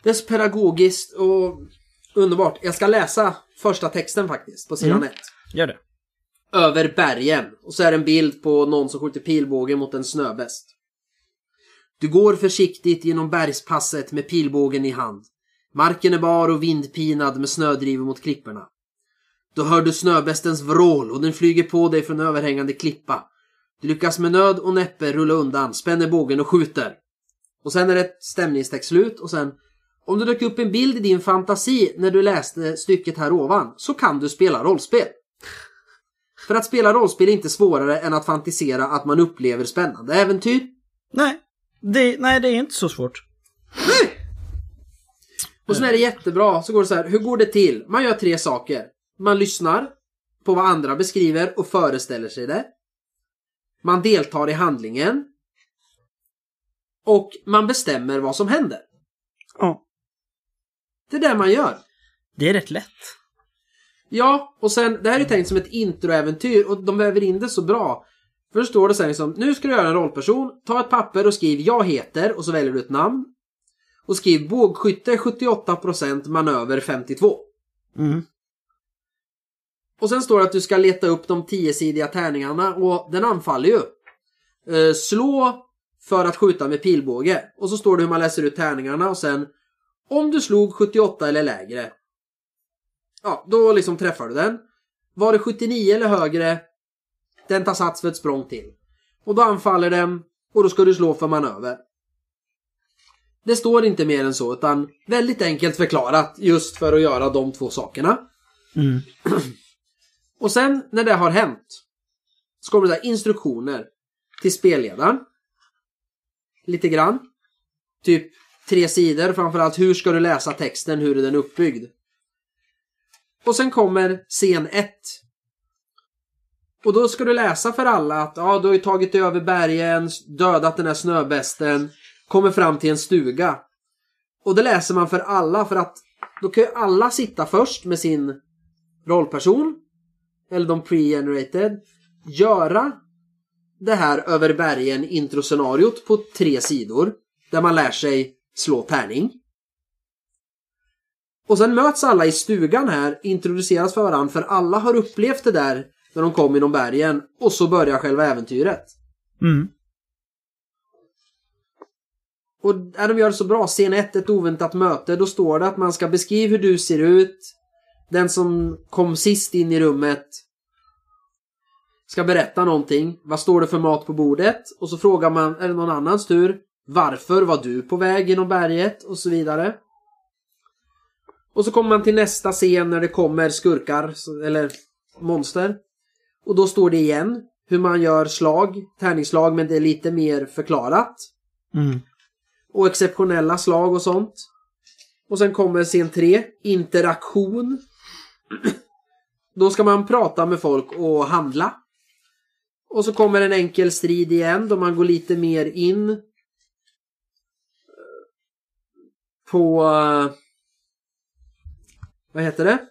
Det är så pedagogiskt och underbart. Jag ska läsa första texten faktiskt, på sidan Mm. 1. Gör det. Över bergen. Och så är det en bild på någon som skjuter pilbåge mot en snöbäst. Du går försiktigt genom bergspasset med pilbågen i hand. Marken är bar och vindpinad med snödrivor mot klipporna. Då hör du snöbästens vrål och den flyger på dig från överhängande klippa. Du lyckas med nöd och näppe rulla undan, spänner bågen och skjuter. Och sen är det ett stämningstext slut och sen om det dök upp en bild i din fantasi när du läste stycket här ovan så kan du spela rollspel. För att spela rollspel är inte svårare än att fantisera att man upplever spännande äventyr. Nej. Det, nej, det är inte så svårt. Och sen är det jättebra, så går det så här, hur går det till? Man gör tre saker. Man lyssnar på vad andra beskriver och föreställer sig det. Man deltar i handlingen. Och man bestämmer vad som händer. Ja. Det är det man gör. Det är rätt lätt. Ja, och sen, det här är ju tänkt som ett introäventyr och de väver in det så bra. För då står det sen liksom, nu ska du göra en rollperson, ta ett papper och skriv jag heter och så väljer du ett namn. Och skriv bågskytte 78% manöver 52. Mm. Och sen står det att du ska leta upp de 10-sidiga tärningarna och den anfaller ju. Eh, slå för att skjuta med pilbåge. Och så står det hur man läser ut tärningarna och sen om du slog 78 eller lägre. Ja, då liksom träffar du den. Var det 79 eller högre, den tar sats för ett språng till. Och då anfaller den och då ska du slå för manöver. Det står inte mer än så, utan väldigt enkelt förklarat just för att göra de två sakerna. Mm. Och sen när det har hänt så kommer det instruktioner till spelledaren. Lite grann. Typ tre sidor, framförallt hur ska du läsa texten, hur är den uppbyggd. Och sen kommer scen 1. Och då ska du läsa för alla att ja, du har ju tagit dig över bergen, dödat den här snöbästen, kommer fram till en stuga. Och det läser man för alla för att då kan ju alla sitta först med sin rollperson eller de pre-generated, göra det här över bergen introscenariot på tre sidor där man lär sig slå tärning. Och sen möts alla i stugan här, introduceras för varandra för alla har upplevt det där när de kom inom bergen och så börjar själva äventyret. Mm. Och de gör det så bra, scen 1, ett oväntat möte, då står det att man ska beskriva hur du ser ut. Den som kom sist in i rummet ska berätta någonting. Vad står det för mat på bordet? Och så frågar man, är det någon annans tur? Varför var du på väg genom berget? Och så vidare. Och så kommer man till nästa scen när det kommer skurkar, eller monster. Och då står det igen hur man gör slag, tärningsslag, men det är lite mer förklarat. Mm. Och exceptionella slag och sånt. Och sen kommer scen 3, interaktion. Då ska man prata med folk och handla. Och så kommer en enkel strid igen då man går lite mer in eh, på... eh, Vad heter det?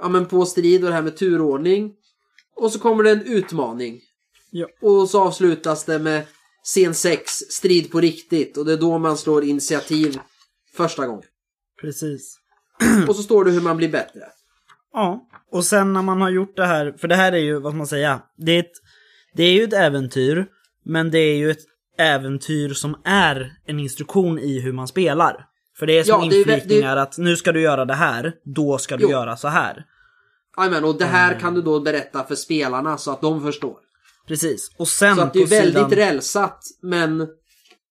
Ja men på strid och det här med turordning. Och så kommer det en utmaning. Ja. Och så avslutas det med scen 6, strid på riktigt. Och det är då man slår initiativ första gången. Precis. Och så står det hur man blir bättre. Ja, och sen när man har gjort det här, för det här är ju, vad ska man säga, det är, ett, det är ju ett äventyr, men det är ju ett äventyr som är en instruktion i hur man spelar. För det är som Ja, inflikningar att nu ska du göra det här, då ska du Jo. göra så här. Jajamän, och det här Mm. kan du då berätta för spelarna så att de förstår. Precis. Och sen Så att det är väldigt sidan... rälsat, men,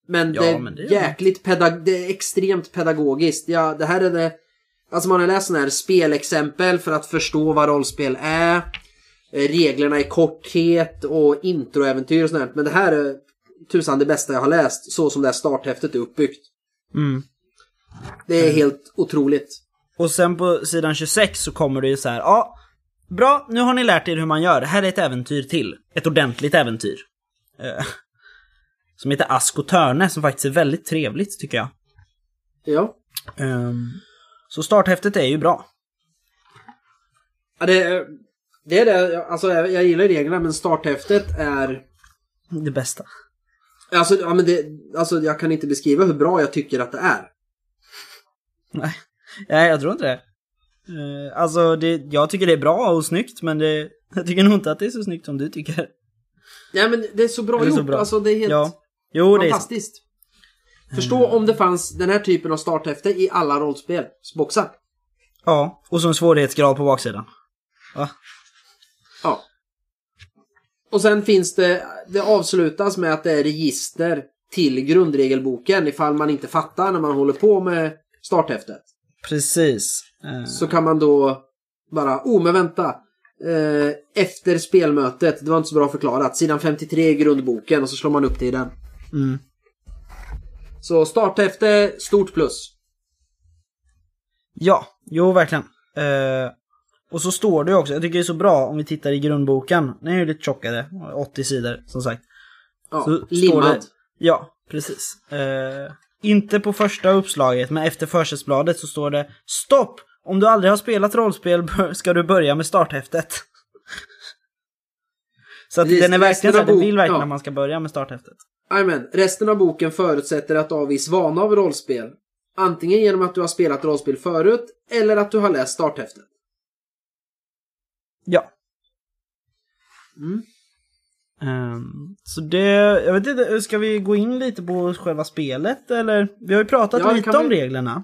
men, Ja, det är men det jäkligt pedag- det är extremt pedagogiskt. Ja, det här är det... Alltså man har läst sådana här spelexempel för att förstå vad rollspel är. eh, Reglerna i korthet och introäventyr och sånt där. Men det här är tusan det bästa jag har läst, så som det här starthäftet är uppbyggt. Mm. Det är helt otroligt. Och sen på sidan 26 så kommer det ju så här, ja, bra, nu har ni lärt er hur man gör. Här är ett äventyr till. Ett ordentligt äventyr. Eh, som heter Ask och Törne, som faktiskt är väldigt trevligt tycker jag. Ja. Ehm, så starthäftet är ju bra. ja det, är- det är det, alltså jag, jag gillar reglerna men starthäftet är Det bästa. Alltså, ja, men det, alltså jag kan inte beskriva hur bra jag tycker att det är. Nej, Nej jag tror inte det. Eh, alltså, det, jag tycker det är bra och snyggt, men det, jag tycker nog inte att det är så snyggt som du tycker. Nej men det är så bra Det är så gjort. bra. Alltså det är helt Ja. Jo, det är så. fantastiskt. Förstå om det fanns den här typen av starthäfte i alla rollspelsboxar. Ja, och så en svårighetsgrad på baksidan. Va? Ja. Och sen finns det, det avslutas med att det är register till grundregelboken ifall man inte fattar när man håller på med starthäftet. Precis. Eh, Så kan man då bara, oh men vänta. Eh, efter spelmötet, det var inte så bra förklarat, sidan 53 i grundboken och så slår man upp det i den. mm. Så starthäfte, stort plus. Ja, jo verkligen. Eh, och så står det ju också, jag tycker det är så bra om vi tittar i grundboken. Den är ju lite tjockare, 80 sidor som sagt. Ja, Så limmad. det- Ja, precis. Eh, inte på första uppslaget, men efter försättsbladet så står det Stopp! Om du aldrig har spelat rollspel ska du börja med starthäftet. så att den är verkligen så den vill verkligen ja. att man ska börja med starthäftet. Jajamän, resten av boken förutsätter att du har viss vana av rollspel. Antingen genom att du har spelat rollspel förut, eller att du har läst starthäftet. Ja. Mm. Ehm, så det, jag vet inte, ska vi gå in lite på själva spelet eller? Vi har ju pratat Ja, lite om vi. reglerna.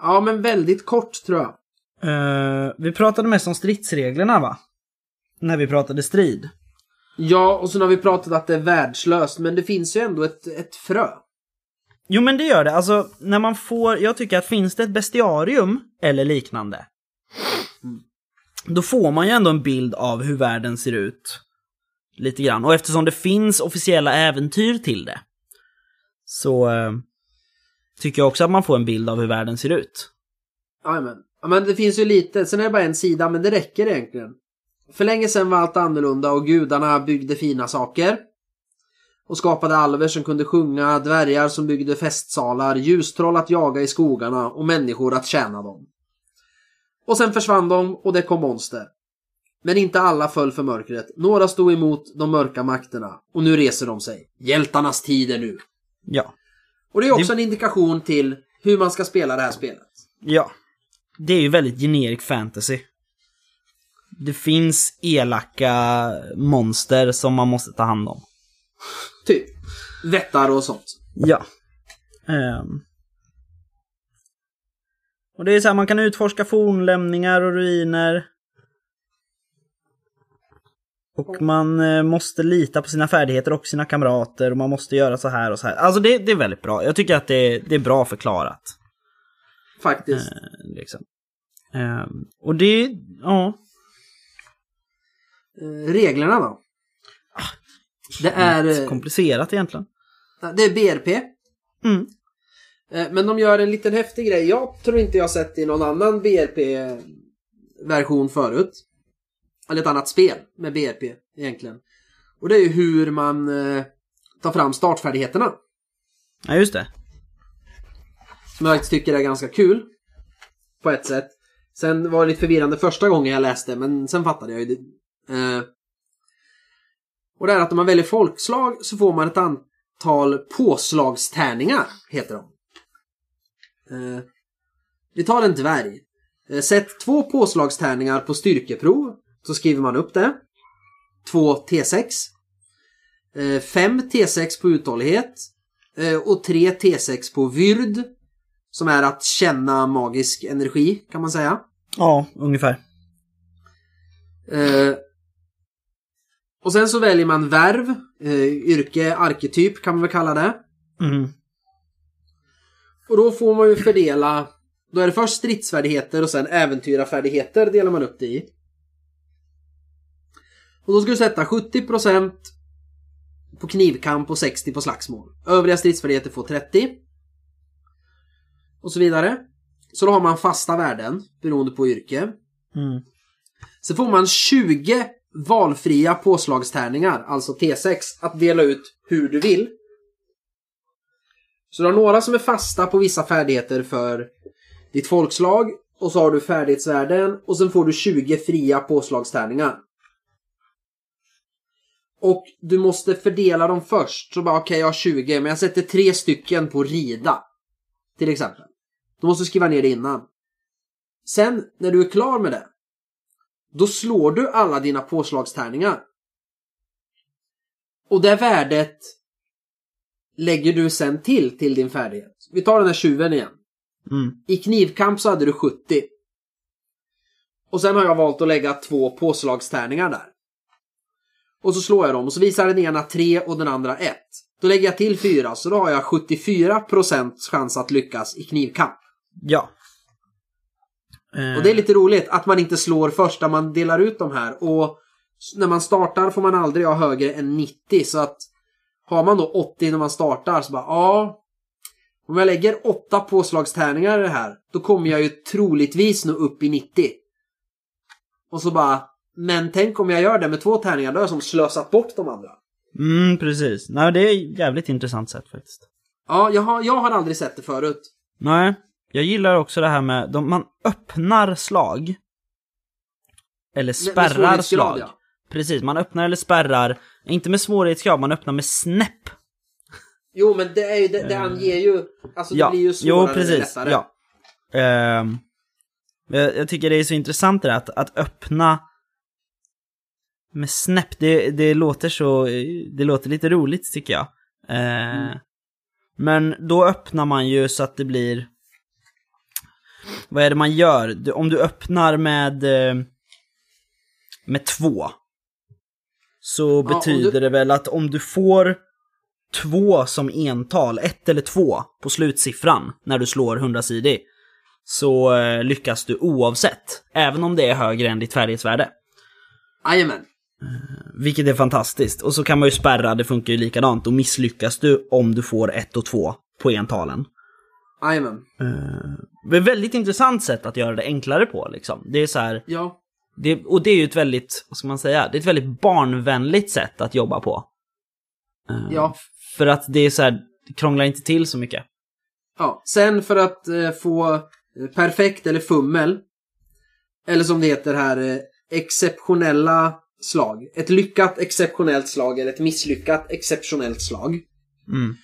Ja, men väldigt kort tror jag. Eh, vi pratade mest om stridsreglerna va? När vi pratade strid. Ja, och så har vi pratat att det är världslöst, men det finns ju ändå ett, ett frö. Jo men det gör det, alltså när man får, jag tycker att finns det ett bestiarium eller liknande. Då får man ju ändå en bild av hur världen ser ut. Lite grann, och eftersom det finns officiella äventyr till det. Så eh, tycker jag också att man får en bild av hur världen ser ut. Jajamän. Ja, men det finns ju lite, sen är det bara en sida, men det räcker egentligen. För länge sedan var allt annorlunda och gudarna byggde fina saker. Och skapade alver som kunde sjunga, dvärgar som byggde festsalar, ljustroll att jaga i skogarna och människor att tjäna dem. Och sen försvann de och det kom monster. Men inte alla föll för mörkret. Några stod emot de mörka makterna. Och nu reser de sig. Hjältarnas tid är nu. Ja. Och det är också en indikation till hur man ska spela det här spelet. Ja. Det är ju väldigt generic fantasy. Det finns elaka monster som man måste ta hand om. Typ. Vättar och sånt. Ja. Ehm. Och det är så här, man kan utforska fornlämningar och ruiner. Och man eh, måste lita på sina färdigheter och sina kamrater och man måste göra så här och så här. Alltså det, det är väldigt bra. Jag tycker att det, det är bra förklarat. Faktiskt. Eh, liksom. Ehm, och det, ja. Eh, reglerna då? Det är, eh, komplicerat egentligen. det är BRP. Mm. Eh, Men de gör en liten häftig grej. Jag tror inte jag sett i någon annan BRP-version förut. Eller ett annat spel med BRP egentligen. Och det är ju hur man eh, tar fram startfärdigheterna. Ja, just det. Som jag faktiskt tycker är ganska kul. På ett sätt. Sen var det lite förvirrande första gången jag läste, men sen fattade jag ju det. Eh, och det är att om man väljer folkslag så får man ett antal påslagstärningar, heter de. Eh, vi tar en dvärg. Eh, sätt två påslagstärningar på styrkeprov, så skriver man upp det. Två T6. Eh, fem T6 på uthållighet. Eh, och tre T6 på vyrd. Som är att känna magisk energi, kan man säga. Ja, ungefär. Eh, och sen så väljer man värv, eh, yrke, arketyp kan man väl kalla det. Mm. Och då får man ju fördela, då är det först stridsfärdigheter och sen äventyrarfärdigheter delar man upp det i. Och då ska du sätta 70% på knivkamp och 60 på slagsmål. Övriga stridsfärdigheter får 30. Och så vidare. Så då har man fasta värden beroende på yrke. Mm. Sen får man 20 valfria påslagstärningar, alltså T6, att dela ut hur du vill. Så du har några som är fasta på vissa färdigheter för ditt folkslag och så har du färdighetsvärden och sen får du 20 fria påslagstärningar. Och du måste fördela dem först. Så bara okej, jag har 20 men jag sätter tre stycken på rida. Till exempel. Du måste skriva ner det innan. Sen när du är klar med det då slår du alla dina påslagstärningar. Och det värdet lägger du sen till till din färdighet. Vi tar den här tjuven igen. Mm. I knivkamp så hade du 70. Och sen har jag valt att lägga två påslagstärningar där. Och så slår jag dem och så visar den ena 3 och den andra 1. Då lägger jag till 4 så då har jag 74% chans att lyckas i knivkamp. Ja. Eh, Och det är lite roligt att man inte slår först när man delar ut de här. Och när man startar får man aldrig ha högre än 90. Så att har man då 80 när man startar så bara ja. Om jag lägger 8 påslagstärningar i det här. Då kommer jag ju troligtvis nå upp i 90. Och så bara. Men tänk om jag gör det med två tärningar. Då har jag som slösat bort de andra. Mm, precis. Nej, det är jävligt intressant sätt faktiskt. Ja, jag har, jag har aldrig sett det förut. Nej, jag gillar också det här med, de, man öppnar slag. Eller spärrar svårighetsgrad, slag. ja. Precis, man öppnar eller spärrar, inte med svårighetsgrad, man öppnar med snäpp. Jo, men det, är ju, det, det anger ju... Alltså det ja, blir ju svårare jo precis, lättare. ja. Jag, jag tycker det är så intressant det där att, att öppna med snäpp, det, det låter så, det låter lite roligt tycker jag. Eh, Mm. Men då öppnar man ju så att det blir, vad är det man gör? Om du öppnar med, eh, med två, så betyder du- det väl att om du får två som ental, ett eller två på slutsiffran när du slår 100-sidig, så eh, lyckas du oavsett, även om det är högre än ditt färdighetsvärde. Jajamän. Vilket är fantastiskt. Och så kan man ju spärra, det funkar ju likadant. Då misslyckas du om du får ett och två på entalen. Jajamän. Det är ett väldigt intressant sätt att göra det enklare på liksom. Det är så här, Ja. det, och det är ju ett väldigt, vad ska man säga, det är ett väldigt barnvänligt sätt att jobba på. Eh, Ja. För att det är så här, det krånglar inte till så mycket. ja. Sen för att eh, få eh, perfekt eller fummel. Eller som det heter här, eh, exceptionella slag. Ett lyckat exceptionellt slag eller ett misslyckat exceptionellt slag. Mm.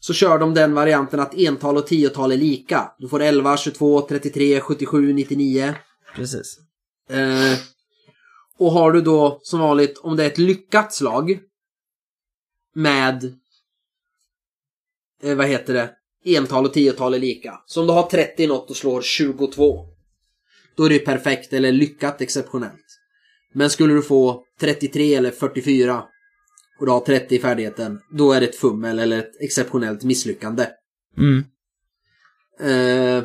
Så kör de den varianten att ental och tiotal är lika. Du får 11, 22, 33, 77, 99. Precis. Eh, och har du då som vanligt, om det är ett lyckat slag med eh, vad heter det? Ental och tiotal är lika. Så om du har 30 i något och slår 22. Då är det perfekt eller lyckat exceptionellt. Men skulle du få 33 eller 44 och du har 30 i färdigheten, då är det ett fummel eller ett exceptionellt misslyckande. Mm. Eh,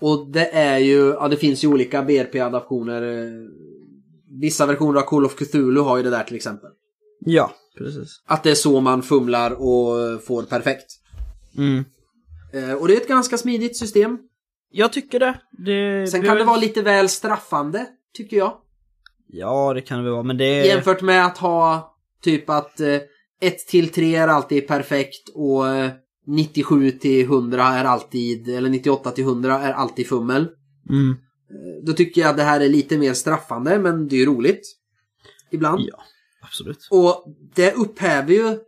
och det är ju, ja det finns ju olika BRP-adaptioner. eh, Vissa versioner av Call of Cthulhu har ju det där till exempel. Ja, precis. Att det är så man fumlar och får perfekt. Mm. Eh, och det är ett ganska smidigt system. Jag tycker det. det Sen kan det vara lite väl straffande tycker jag. Ja, det kan det väl vara, men det... Jämfört med att ha typ att eh, 1 till 3 är alltid perfekt och eh, 97 till 100 är alltid, eller 98 till 100 är alltid fummel. Mm. Eh, Då tycker jag att det här är lite mer straffande, men det är ju roligt. Ibland. Ja, absolut. Och det upphäver ju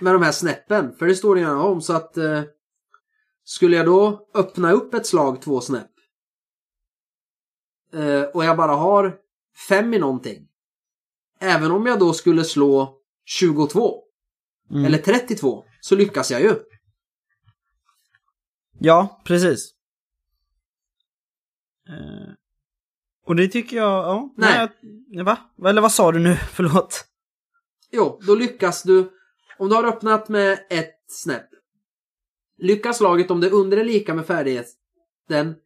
med de här snäppen, för det står det gärna om, så att eh, skulle jag då öppna upp ett slag två snäpp eh, och jag bara har fem i någonting, även om jag då skulle slå 22 Mm. eller 32 så lyckas jag ju. Ja, precis. Eh, och det tycker jag, ja. Nej. jag- va? Eller vad sa du nu? Förlåt. Jo, då lyckas du. Om du har öppnat med ett snäpp. Lyckas slaget om det är under eller lika med färdigheten.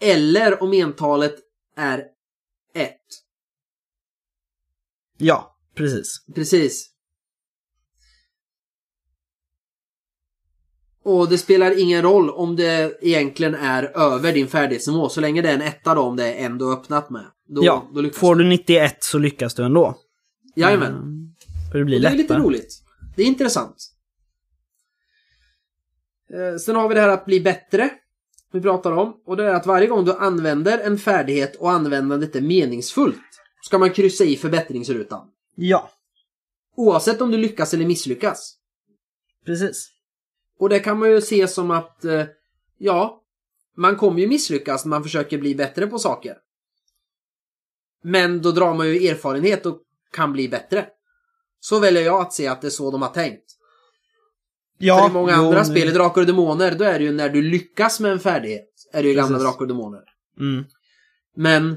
Eller om entalet är 1. Ja, precis. Precis. Och det spelar ingen roll om det egentligen är över din färdighetsnivå. Så länge det är en etta då, om det är en du har öppnat med. Då, ja, då får du 91 så lyckas du ändå. Jajamän. Mm, För det blir Och det är lättare. lite roligt. Det är intressant. Eh, Sen har vi det här att bli bättre. Vi pratar om. Och det är att varje gång du använder en färdighet och användandet är meningsfullt ska man kryssa i förbättringsrutan. Ja, Oavsett om du lyckas eller misslyckas. precis. Och det kan man ju se som att, eh, ja, man kommer ju misslyckas när man försöker bli bättre på saker. Men då drar man ju erfarenhet och kan bli bättre. Så väljer jag att se att det är så de har tänkt. Ja, För i många jo, andra nu- spel, i Drakar och Demoner, då är det ju när du lyckas med en färdighet. Är det ju gamla. Drakar och Demoner. Mm. Men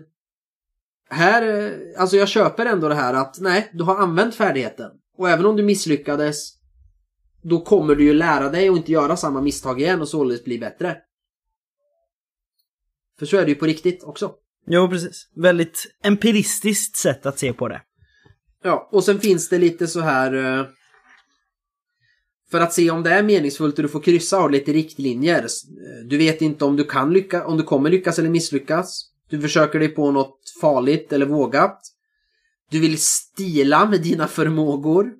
här, eh, alltså jag köper ändå det här att nej, du har använt färdigheten. Och även om du misslyckades, då kommer du ju lära dig och inte göra samma misstag igen och således bli bättre. För så är det ju på riktigt också. Jo, precis. Väldigt empiristiskt sätt att se på det. Ja, och sen finns det lite så här... För att se om det är meningsfullt och du får kryssa du lite riktlinjer. Eh, Du vet inte om du kan lyckas, om du kommer lyckas eller misslyckas. Du försöker dig på något farligt eller vågat. Du vill stila med dina förmågor.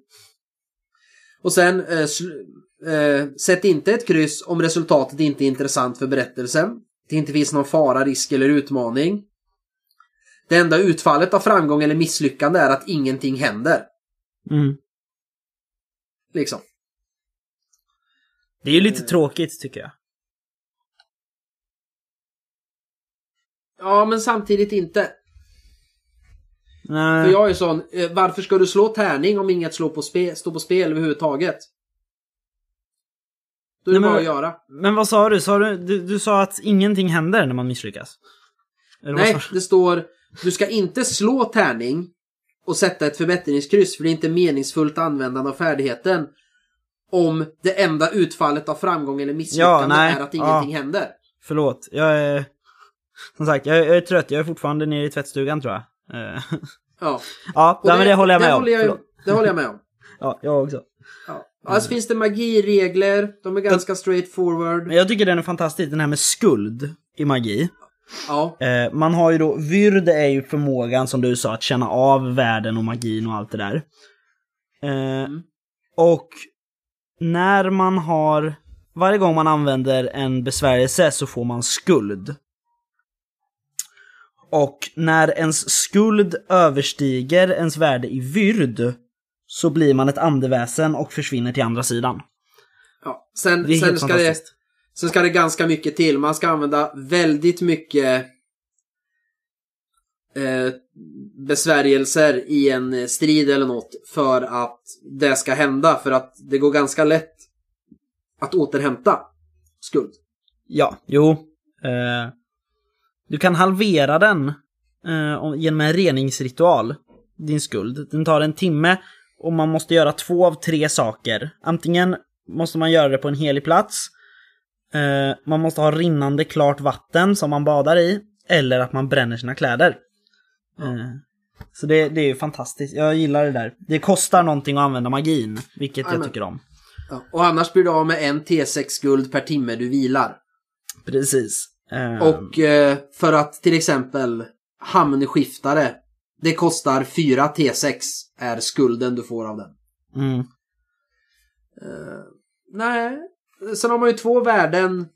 Och sen, eh, eh, sätt inte ett kryss om resultatet inte är intressant för berättelsen. Det inte finns någon fara, risk eller utmaning. Det enda utfallet av framgång eller misslyckande är att ingenting händer. Mm. Liksom. Det är ju lite tråkigt, tycker jag. Ja, men samtidigt inte. Nej. För jag är sån, eh, varför ska du slå tärning om inget slår på spe, står på spel överhuvudtaget? Då är det Nej, men- bara att göra. Men vad sa du? Sa du, du? Du sa att ingenting händer när man misslyckas? Eller Nej, det står du ska inte slå tärning och sätta ett förbättringskryss för det är inte meningsfullt användande av färdigheten. Om det enda utfallet av framgång eller misslyckande nej, är att ja. ingenting händer. Förlåt, jag är... Som sagt, jag är, jag är trött. Jag är fortfarande nere i tvättstugan, tror jag. Eh, Ja, ja, nej, men det håller jag med det om. Håller jag, det håller jag med om. Ja, jag också. Ja. Alltså finns det magiregler, de är ganska straight forward. Men jag tycker den är fantastisk, den här med skuld i magi. Ja, Eh, man har ju då, vyrd är ju förmågan som du sa, att känna av världen och magin och allt det där. Eh, Och när man har, varje gång man använder en besvärjelse så får man skuld. Och när ens skuld överstiger ens värde i vyrd så blir man ett andeväsen och försvinner till andra sidan. ja. Sen, Det sen, ska det, sen ska det ganska mycket till. Man ska använda väldigt mycket eh, besvärjelser i en strid eller något för att det ska hända. För att det går ganska lätt att återhämta skuld. Ja, jo. Eh, du kan halvera den eh, genom en reningsritual, din skuld. Den tar en timme och man måste göra två av tre saker. Antingen måste man göra det på en helig plats, eh, man måste ha rinnande klart vatten som man badar i, eller att man bränner sina kläder. Eh, så det, det är ju fantastiskt. Jag gillar det där. Det kostar någonting att använda magin, vilket jag Jajamän. tycker om. Ja. Och annars blir du av med en T6-skuld per timme du vilar. Precis. Ehm, Och eh, för att till exempel hamnskiftare, det kostar 4 T6 är skulden du får av den. mm. Eh, nej, sen har man ju två värden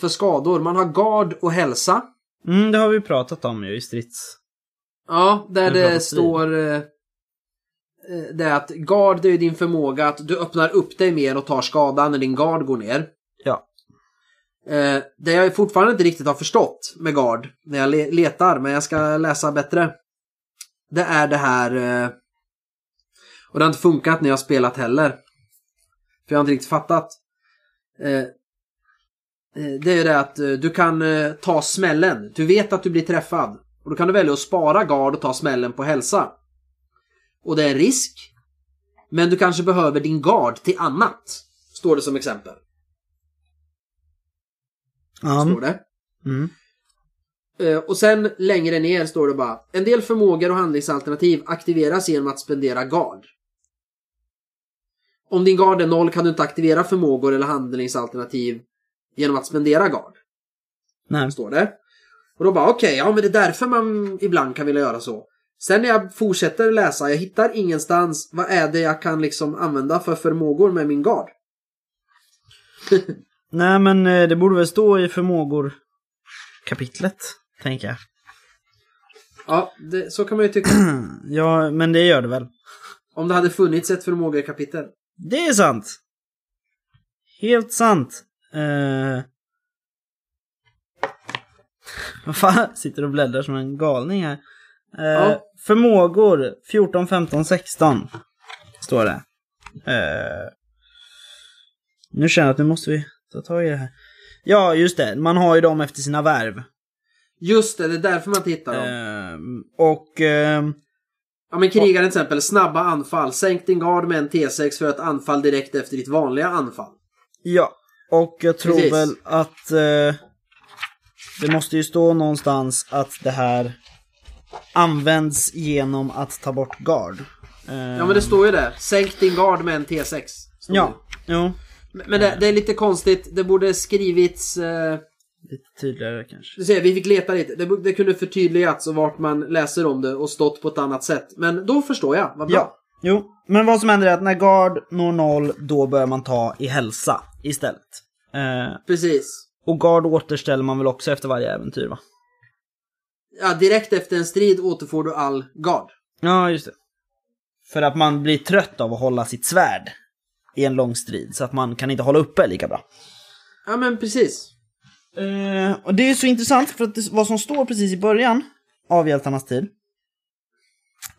för skador. Man har gard och hälsa. Mm, det har vi pratat om ju i strids. Ja, där det står eh, eh, det är att gard det är din förmåga att du öppnar upp dig mer och tar skada när din gard går ner. Ja. Eh, det jag fortfarande inte riktigt har förstått med gard när jag le- letar, men jag ska läsa bättre. Det är det här... Eh, och det har inte funkat när jag har spelat heller. För jag har inte riktigt fattat. Eh, eh, det är ju det att eh, du kan ta smällen. Du vet att du blir träffad. Och då kan du välja att spara gard och ta smällen på hälsa. Och det är en risk. Men du kanske behöver din gard till annat. Står det som exempel. Står det. Mm. Eh, och sen längre ner står det bara En del förmågor och handlingsalternativ aktiveras genom att spendera gard. Om din gard är noll kan du inte aktivera förmågor eller handlingsalternativ genom att spendera gard. Nej. Står det. Och då bara okej, ja men det är därför man ibland kan vilja göra så. Sen när jag fortsätter läsa, jag hittar ingenstans vad är det jag kan liksom använda för förmågor med min gard. Nej, men eh, det borde väl stå i förmågor kapitlet, tänker jag. Ja, det, så kan man ju tycka. Ja, men det gör det väl. Om det hade funnits ett förmågekapitel. Det är sant. Helt sant. Eh... Vad fan? Sitter och bläddrar som en galning här. Eh, Ja. Förmågor 14, 15, 16. Står det. Eh... Nu känner jag att nu måste vi ta tag i det här. Ja, just det. Man har ju dem efter sina värv. Just det, det är därför man inte hittar dem. Eh, och... ehm, Ja men krigaren till exempel, snabba anfall. Sänk din gard med en T6 för ett anfall direkt efter ditt vanliga anfall. Ja, och jag tror Precis. väl att eh, det måste ju stå någonstans att det här används genom att ta bort guard. Ja men det står ju det. Sänk din gard med en T6. står Ja, jo. Men det, det är lite konstigt. Det borde skrivits... Eh, Lite tydligare kanske. du ser, vi fick leta lite. Det, det kunde förtydligats och vart man läser om det och stått på ett annat sätt. Men då förstår jag. Vad bra. Ja, jo. Men vad som händer är att när guard når noll, då börjar man ta i hälsa istället. Eh, Precis. Och guard återställer man väl också efter varje äventyr va? Ja, direkt efter en strid återfår du all gard. Ja, just det. För att man blir trött av att hålla sitt svärd i en lång strid, så att man kan inte hålla uppe lika bra. Ja men precis. Eh, och det är så intressant för att det, vad som står precis i början av Hjältarnas tid.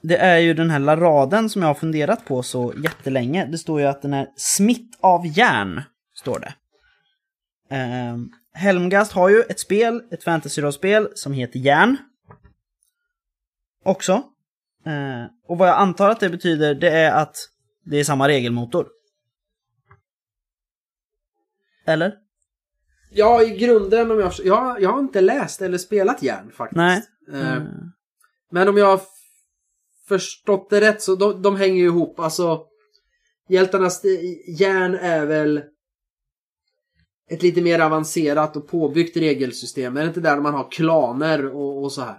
Det är ju den här raden som jag har funderat på så jättelänge. Det står ju att den är smitt av järn, står det. Eh, Helmgast har ju ett spel, ett fantasyrollspel som heter Järn. Också. Eh, och vad jag antar att det betyder, det är att det är samma regelmotor. Eller? Ja, i grunden om jag... Jag, jag har inte läst eller spelat järn faktiskt. Nej. Eh, Mm. Men om jag har förstått det rätt så de, de hänger ju ihop. Alltså, hjältarnas järn är väl ett lite mer avancerat och påbyggt regelsystem. Är det inte där man har klaner och, och så här?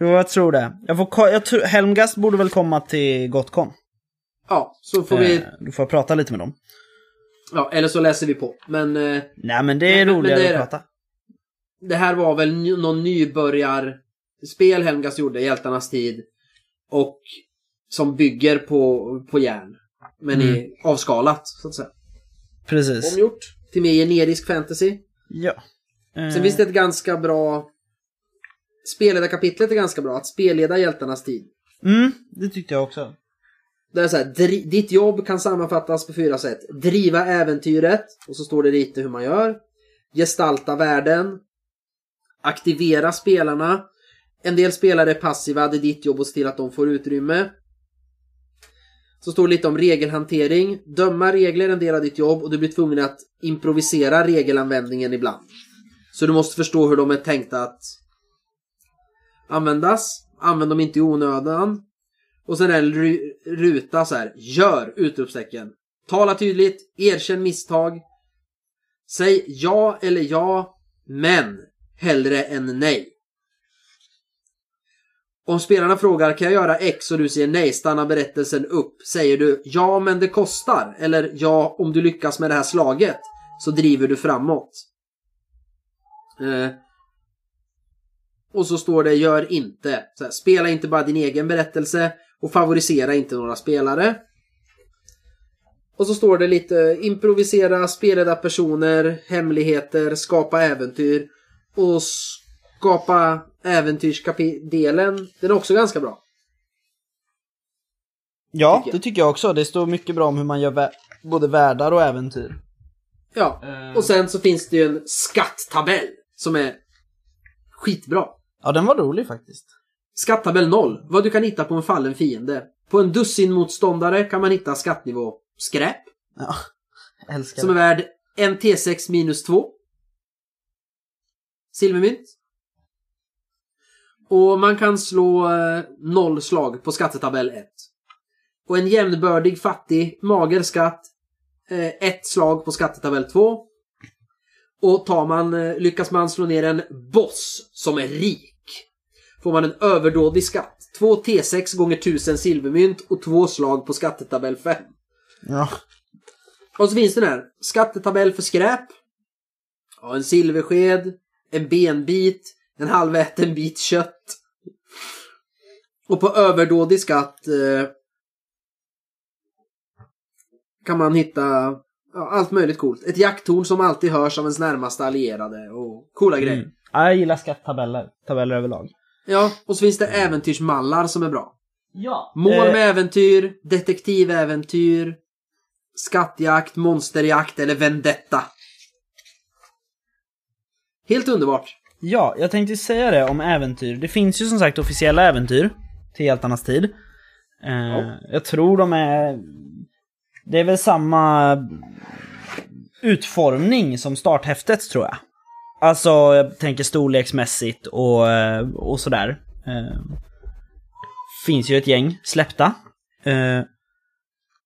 Jo, jag tror det. Jag får, jag tror, Helmgast borde väl komma till Gotcon. Ja, så får vi... Eh, då får jag prata lite med dem. Ja, eller så läser vi på. Men eh, Nej, men det är Men- men roligare det är att prata. det här var väl ny, någon nybörjarspel Helmgas gjorde, Hjältarnas tid. Och som bygger på, på järn. Men Mm. i avskalat, så att säga. Precis. Omgjort till mer generisk fantasy. Ja. Eh, Sen finns det ett ganska bra... Spelledarkapitlet är ganska bra. Att spelleda hjältarnas tid. Mm, det tyckte jag också. Det är så här, ditt jobb kan sammanfattas på fyra sätt. Driva äventyret, och så står det lite hur man gör. Gestalta världen. Aktivera spelarna. En del spelare är passiva, det är ditt jobb att se till att de får utrymme. Så står det lite om regelhantering. Döma regler är en del av ditt jobb och du blir tvungen att improvisera regelanvändningen ibland. Så du måste förstå hur de är tänkta att användas. Använd dem inte i onödan. Och sen är det en ruta så här. Gör! Utropstecken. Tala tydligt. Erkänn misstag. Säg ja eller ja, men hellre än nej. Om spelarna frågar kan jag göra X och du säger nej stannar berättelsen upp. Säger du ja men det kostar eller ja om du lyckas med det här slaget så driver du framåt. Eh, och så står det gör inte. Så här, spela inte bara din egen berättelse och favorisera inte några spelare. Och så står det lite improvisera, spelleda personer, hemligheter, skapa äventyr. Och skapa äventyrskapitelen, den är också ganska bra. Ja, Tycker det tycker jag också. Det står mycket bra om hur man gör vä- både världar och äventyr. Ja, och sen så finns det ju en skatttabell som är skitbra. Ja, den var rolig faktiskt. Skatttabell 0. Vad du kan hitta på en fallen fiende. På en dussin motståndare kan man hitta skattnivå skräp. Ja, älskar Som är värd en T6 minus 2. Silvermynt. Och man kan slå eh, noll slag på skattetabell 1. Och en jämnbördig, fattig, mager skatt. Eh, ett slag på skattetabell 2. Och tar man, eh, lyckas man slå ner en boss som är rik. Får man en överdådig skatt. Två T6 gånger 1000 silvermynt och två slag på skattetabell 5. Ja. Och så finns den här. Skattetabell för skräp. Ja, en silversked. En benbit. En halväten bit kött. Och på överdådig skatt eh, kan man hitta ja, allt möjligt coolt. Ett jakttorn som alltid hörs av ens närmaste allierade och coola grejer. Mm. Ja, jag gillar skatttabeller. Tabeller överlag. Ja, och så finns det äventyrsmallar som är bra. Ja. Mål Eh, med äventyr, detektiväventyr, skattjakt, monsterjakt eller vendetta. Helt underbart. Ja, jag tänkte säga det om äventyr. Det finns ju som sagt officiella äventyr till hjältarnas tid. Eh, Ja. Jag tror de är... Det är väl samma utformning som starthäftet tror jag. Alltså, jag tänker storleksmässigt och, eh, och sådär. Eh, finns ju ett gäng släppta. Eh,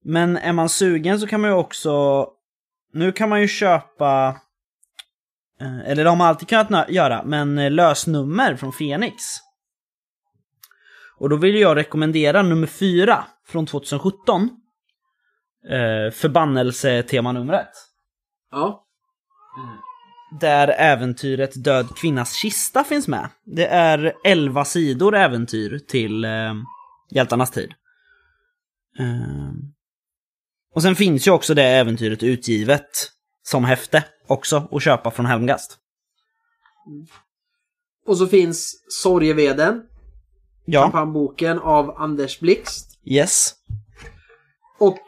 men är man sugen så kan man ju också... Nu kan man ju köpa... Eh, Eller det har man alltid kunnat göra, men eh, lösnummer från Phoenix. Och då vill jag rekommendera nummer fyra från 2017. Eh, Förbannelsetemanumret. Ja. Där äventyret Död kvinnas kista finns med. Det är 11 sidor äventyr till eh, hjältarnas tid. Eh, och sen finns ju också det äventyret utgivet som häfte också att köpa från Helmgast. Och så finns Sorgeveden, Ja, kampanjboken av Anders Blixt. yes. Och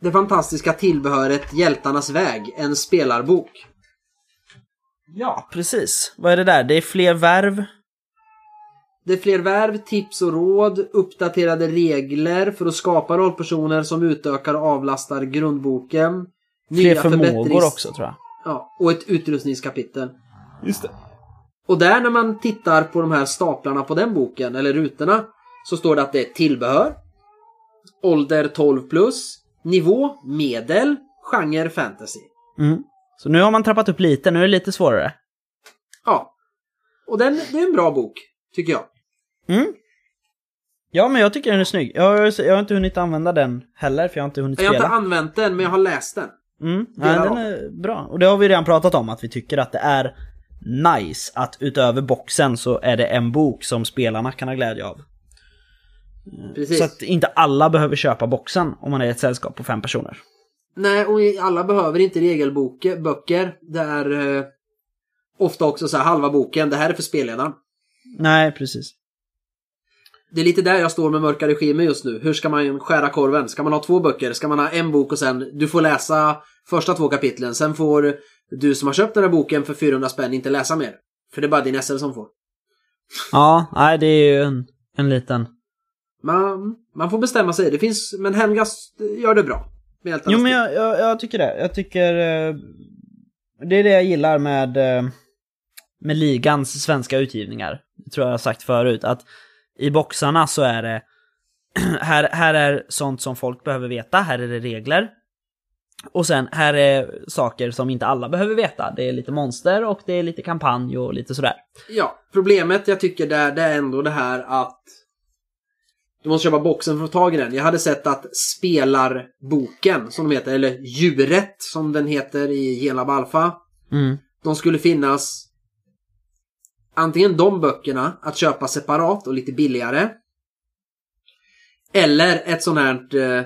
det fantastiska tillbehöret Hjältarnas väg, en spelarbok. Ja, precis. Vad är det där? Det är fler värv. Det är fler värv, tips och råd, uppdaterade regler för att skapa rollpersoner som utökar och avlastar grundboken. Fler förmågor förbättrings- också tror jag. Ja, och ett utrustningskapitel. Just det. Och där när man tittar på de här staplarna på den boken, eller rutorna, så står det att det är tillbehör, ålder 12 plus, nivå medel, genre fantasy. Mm. Så nu har man trappat upp lite, nu är det lite svårare. Ja. Och den, det är en bra bok, tycker jag. Mm. Ja, men jag tycker den är snygg. Jag har, jag har inte hunnit använda den heller, för jag har inte hunnit Jag har inte spela. använt den, men jag har läst den. Mm. Ja, den är bra. Och det har vi redan pratat om, att vi tycker att det är nice att utöver boxen så är det en bok som spelarna kan ha glädje av. Precis. Så att inte alla behöver köpa boxen om man är ett sällskap på fem personer. Nej, och alla behöver inte regelböcker. Det är eh, ofta också så här halva boken, det här är för spelledaren. Nej, precis. Det är lite där jag står med mörka regimer just nu. Hur ska man skära korven? Ska man ha två böcker? Ska man ha en bok och sen du får läsa första två kapitlen. Sen får du som har köpt den här boken för 400 spänn inte läsa mer. För det är bara din SL som får. Ja, nej det är ju en, en liten... Man, man får bestämma sig. Det finns, men Hemgast gör det bra. Jo men jag, jag, jag tycker det. Jag tycker... eh, Det är det jag gillar med, eh, med ligans svenska utgivningar. Det tror jag har sagt förut. Att i boxarna så är det... Här, här är sånt som folk behöver veta. Här är det regler. Och sen, här är saker som inte alla behöver veta. Det är lite monster och det är lite kampanj och lite sådär. Ja, problemet jag tycker där, det är ändå det här att du måste köpa boxen för att få tag i den. Jag hade sett att spelarboken, som de heter, eller djuret som den heter i hela Alpha, Mm. de skulle finnas antingen de böckerna att köpa separat och lite billigare. Eller ett sånt här, eh,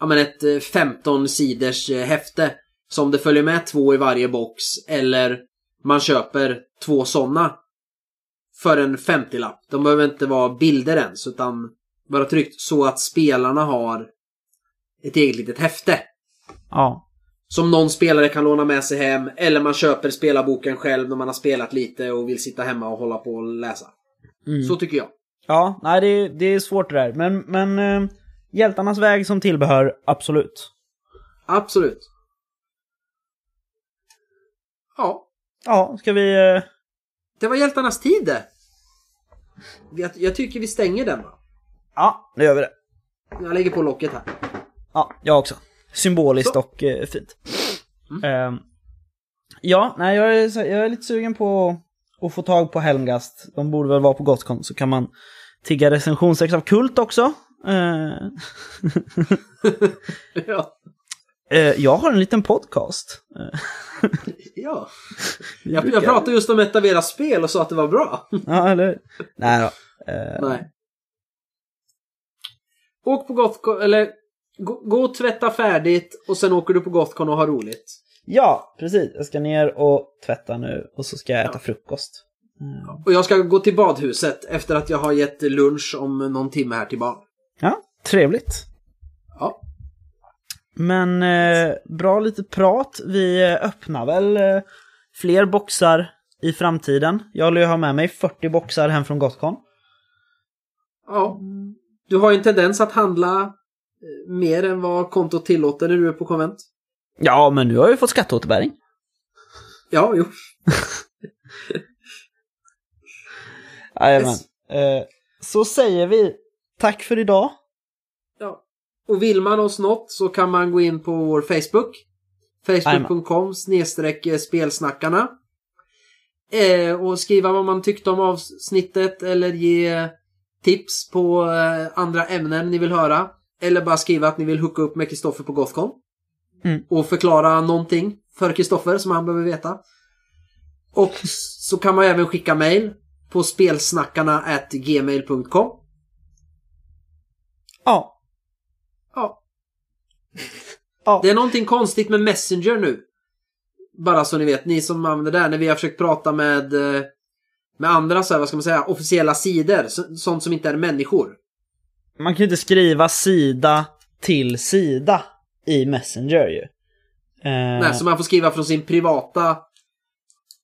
ja men ett eh, 15 sidors eh, häfte som det följer med två i varje box. Eller man köper två sådana för en 50-lapp. De behöver inte vara bilder ens utan bara tryckt så att spelarna har ett eget litet häfte. Ja. Som någon spelare kan låna med sig hem eller man köper spelarboken själv när man har spelat lite och vill sitta hemma och hålla på och läsa. Mm. Så tycker jag. Ja, nej det, är- det är svårt det där. Men, men eh, hjältarnas väg som tillbehör, absolut. Absolut. Ja, Ja, ska vi... Eh, det var hjältarnas tid det. Jag, jag tycker vi stänger den va? ja, nu gör vi det. Jag lägger på locket här. Ja, jag också. Symboliskt Så. och eh, fint. Ehm, ja, nej jag är, jag är lite sugen på att få tag på Helmgast. De borde väl vara på Gotcon så kan man tigga recensionsex av Kult också. Eh, ja. eh, jag har en liten podcast. Eh, ja. Jag, jag pratade just om ett av era spel och sa att det var bra. ja, eller Nej då. Eh, Nej. Åk på Gothcon, eller gå, gå och tvätta färdigt och sen åker du på Gothcon och har roligt. Ja, precis. Jag ska ner och tvätta nu och så ska jag äta frukost. Och jag ska gå till badhuset efter att jag har gett lunch om någon timme här till barn. Ja, trevligt. Ja. Men eh, bra lite prat. Vi öppnar väl eh, fler boxar i framtiden. Jag lär ju ha med mig 40 boxar hem från Gothcon. Ja. Du har ju en tendens att handla mer än vad kontot tillåter när du är på konvent. Ja, men nu har jag ju fått skatteåterbäring. Ja, jo. Jajamän. Yes. Eh, så säger vi tack för idag. Ja. Och vill man oss något så kan man gå in på vår Facebook. Facebook.com snedstreck eh, spelsnackarna. Eh, och skriva vad man tyckte om avsnittet eller ge tips på eh, andra ämnen ni vill höra. Eller bara skriva att ni vill hooka upp med Kristoffer på Gothcon. Mm. Och förklara någonting för Kristoffer som han behöver veta. Och så kan man även skicka mail på spelsnackarna at gmail.com. Ja. Ja. Ja. Det är någonting konstigt med Messenger nu. Bara så ni vet, ni som använder det där, när vi har försökt prata med, eh, med andra så här, vad ska man säga, officiella sidor, så, sånt som inte är människor. Man kan ju inte skriva sida till sida i Messenger ju. Eh, Nej, så man får skriva från sin privata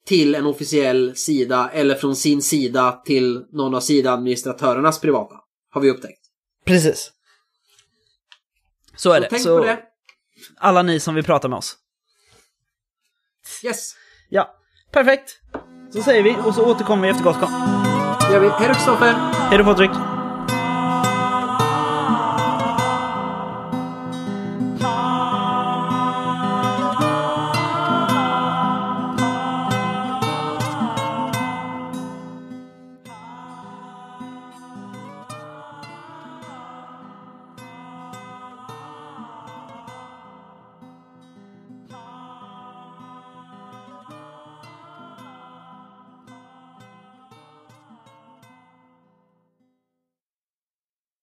till en officiell sida eller från sin sida till någon av sidaadministratörernas privata. Har vi upptäckt. Precis. Så är Så det. tänk så på det. alla ni som vill prata med oss. Yes. Ja, perfekt. Så säger vi och så återkommer vi efter Gothcon. Det gör vi. Hej då Kristoffer! Hej då Patrik!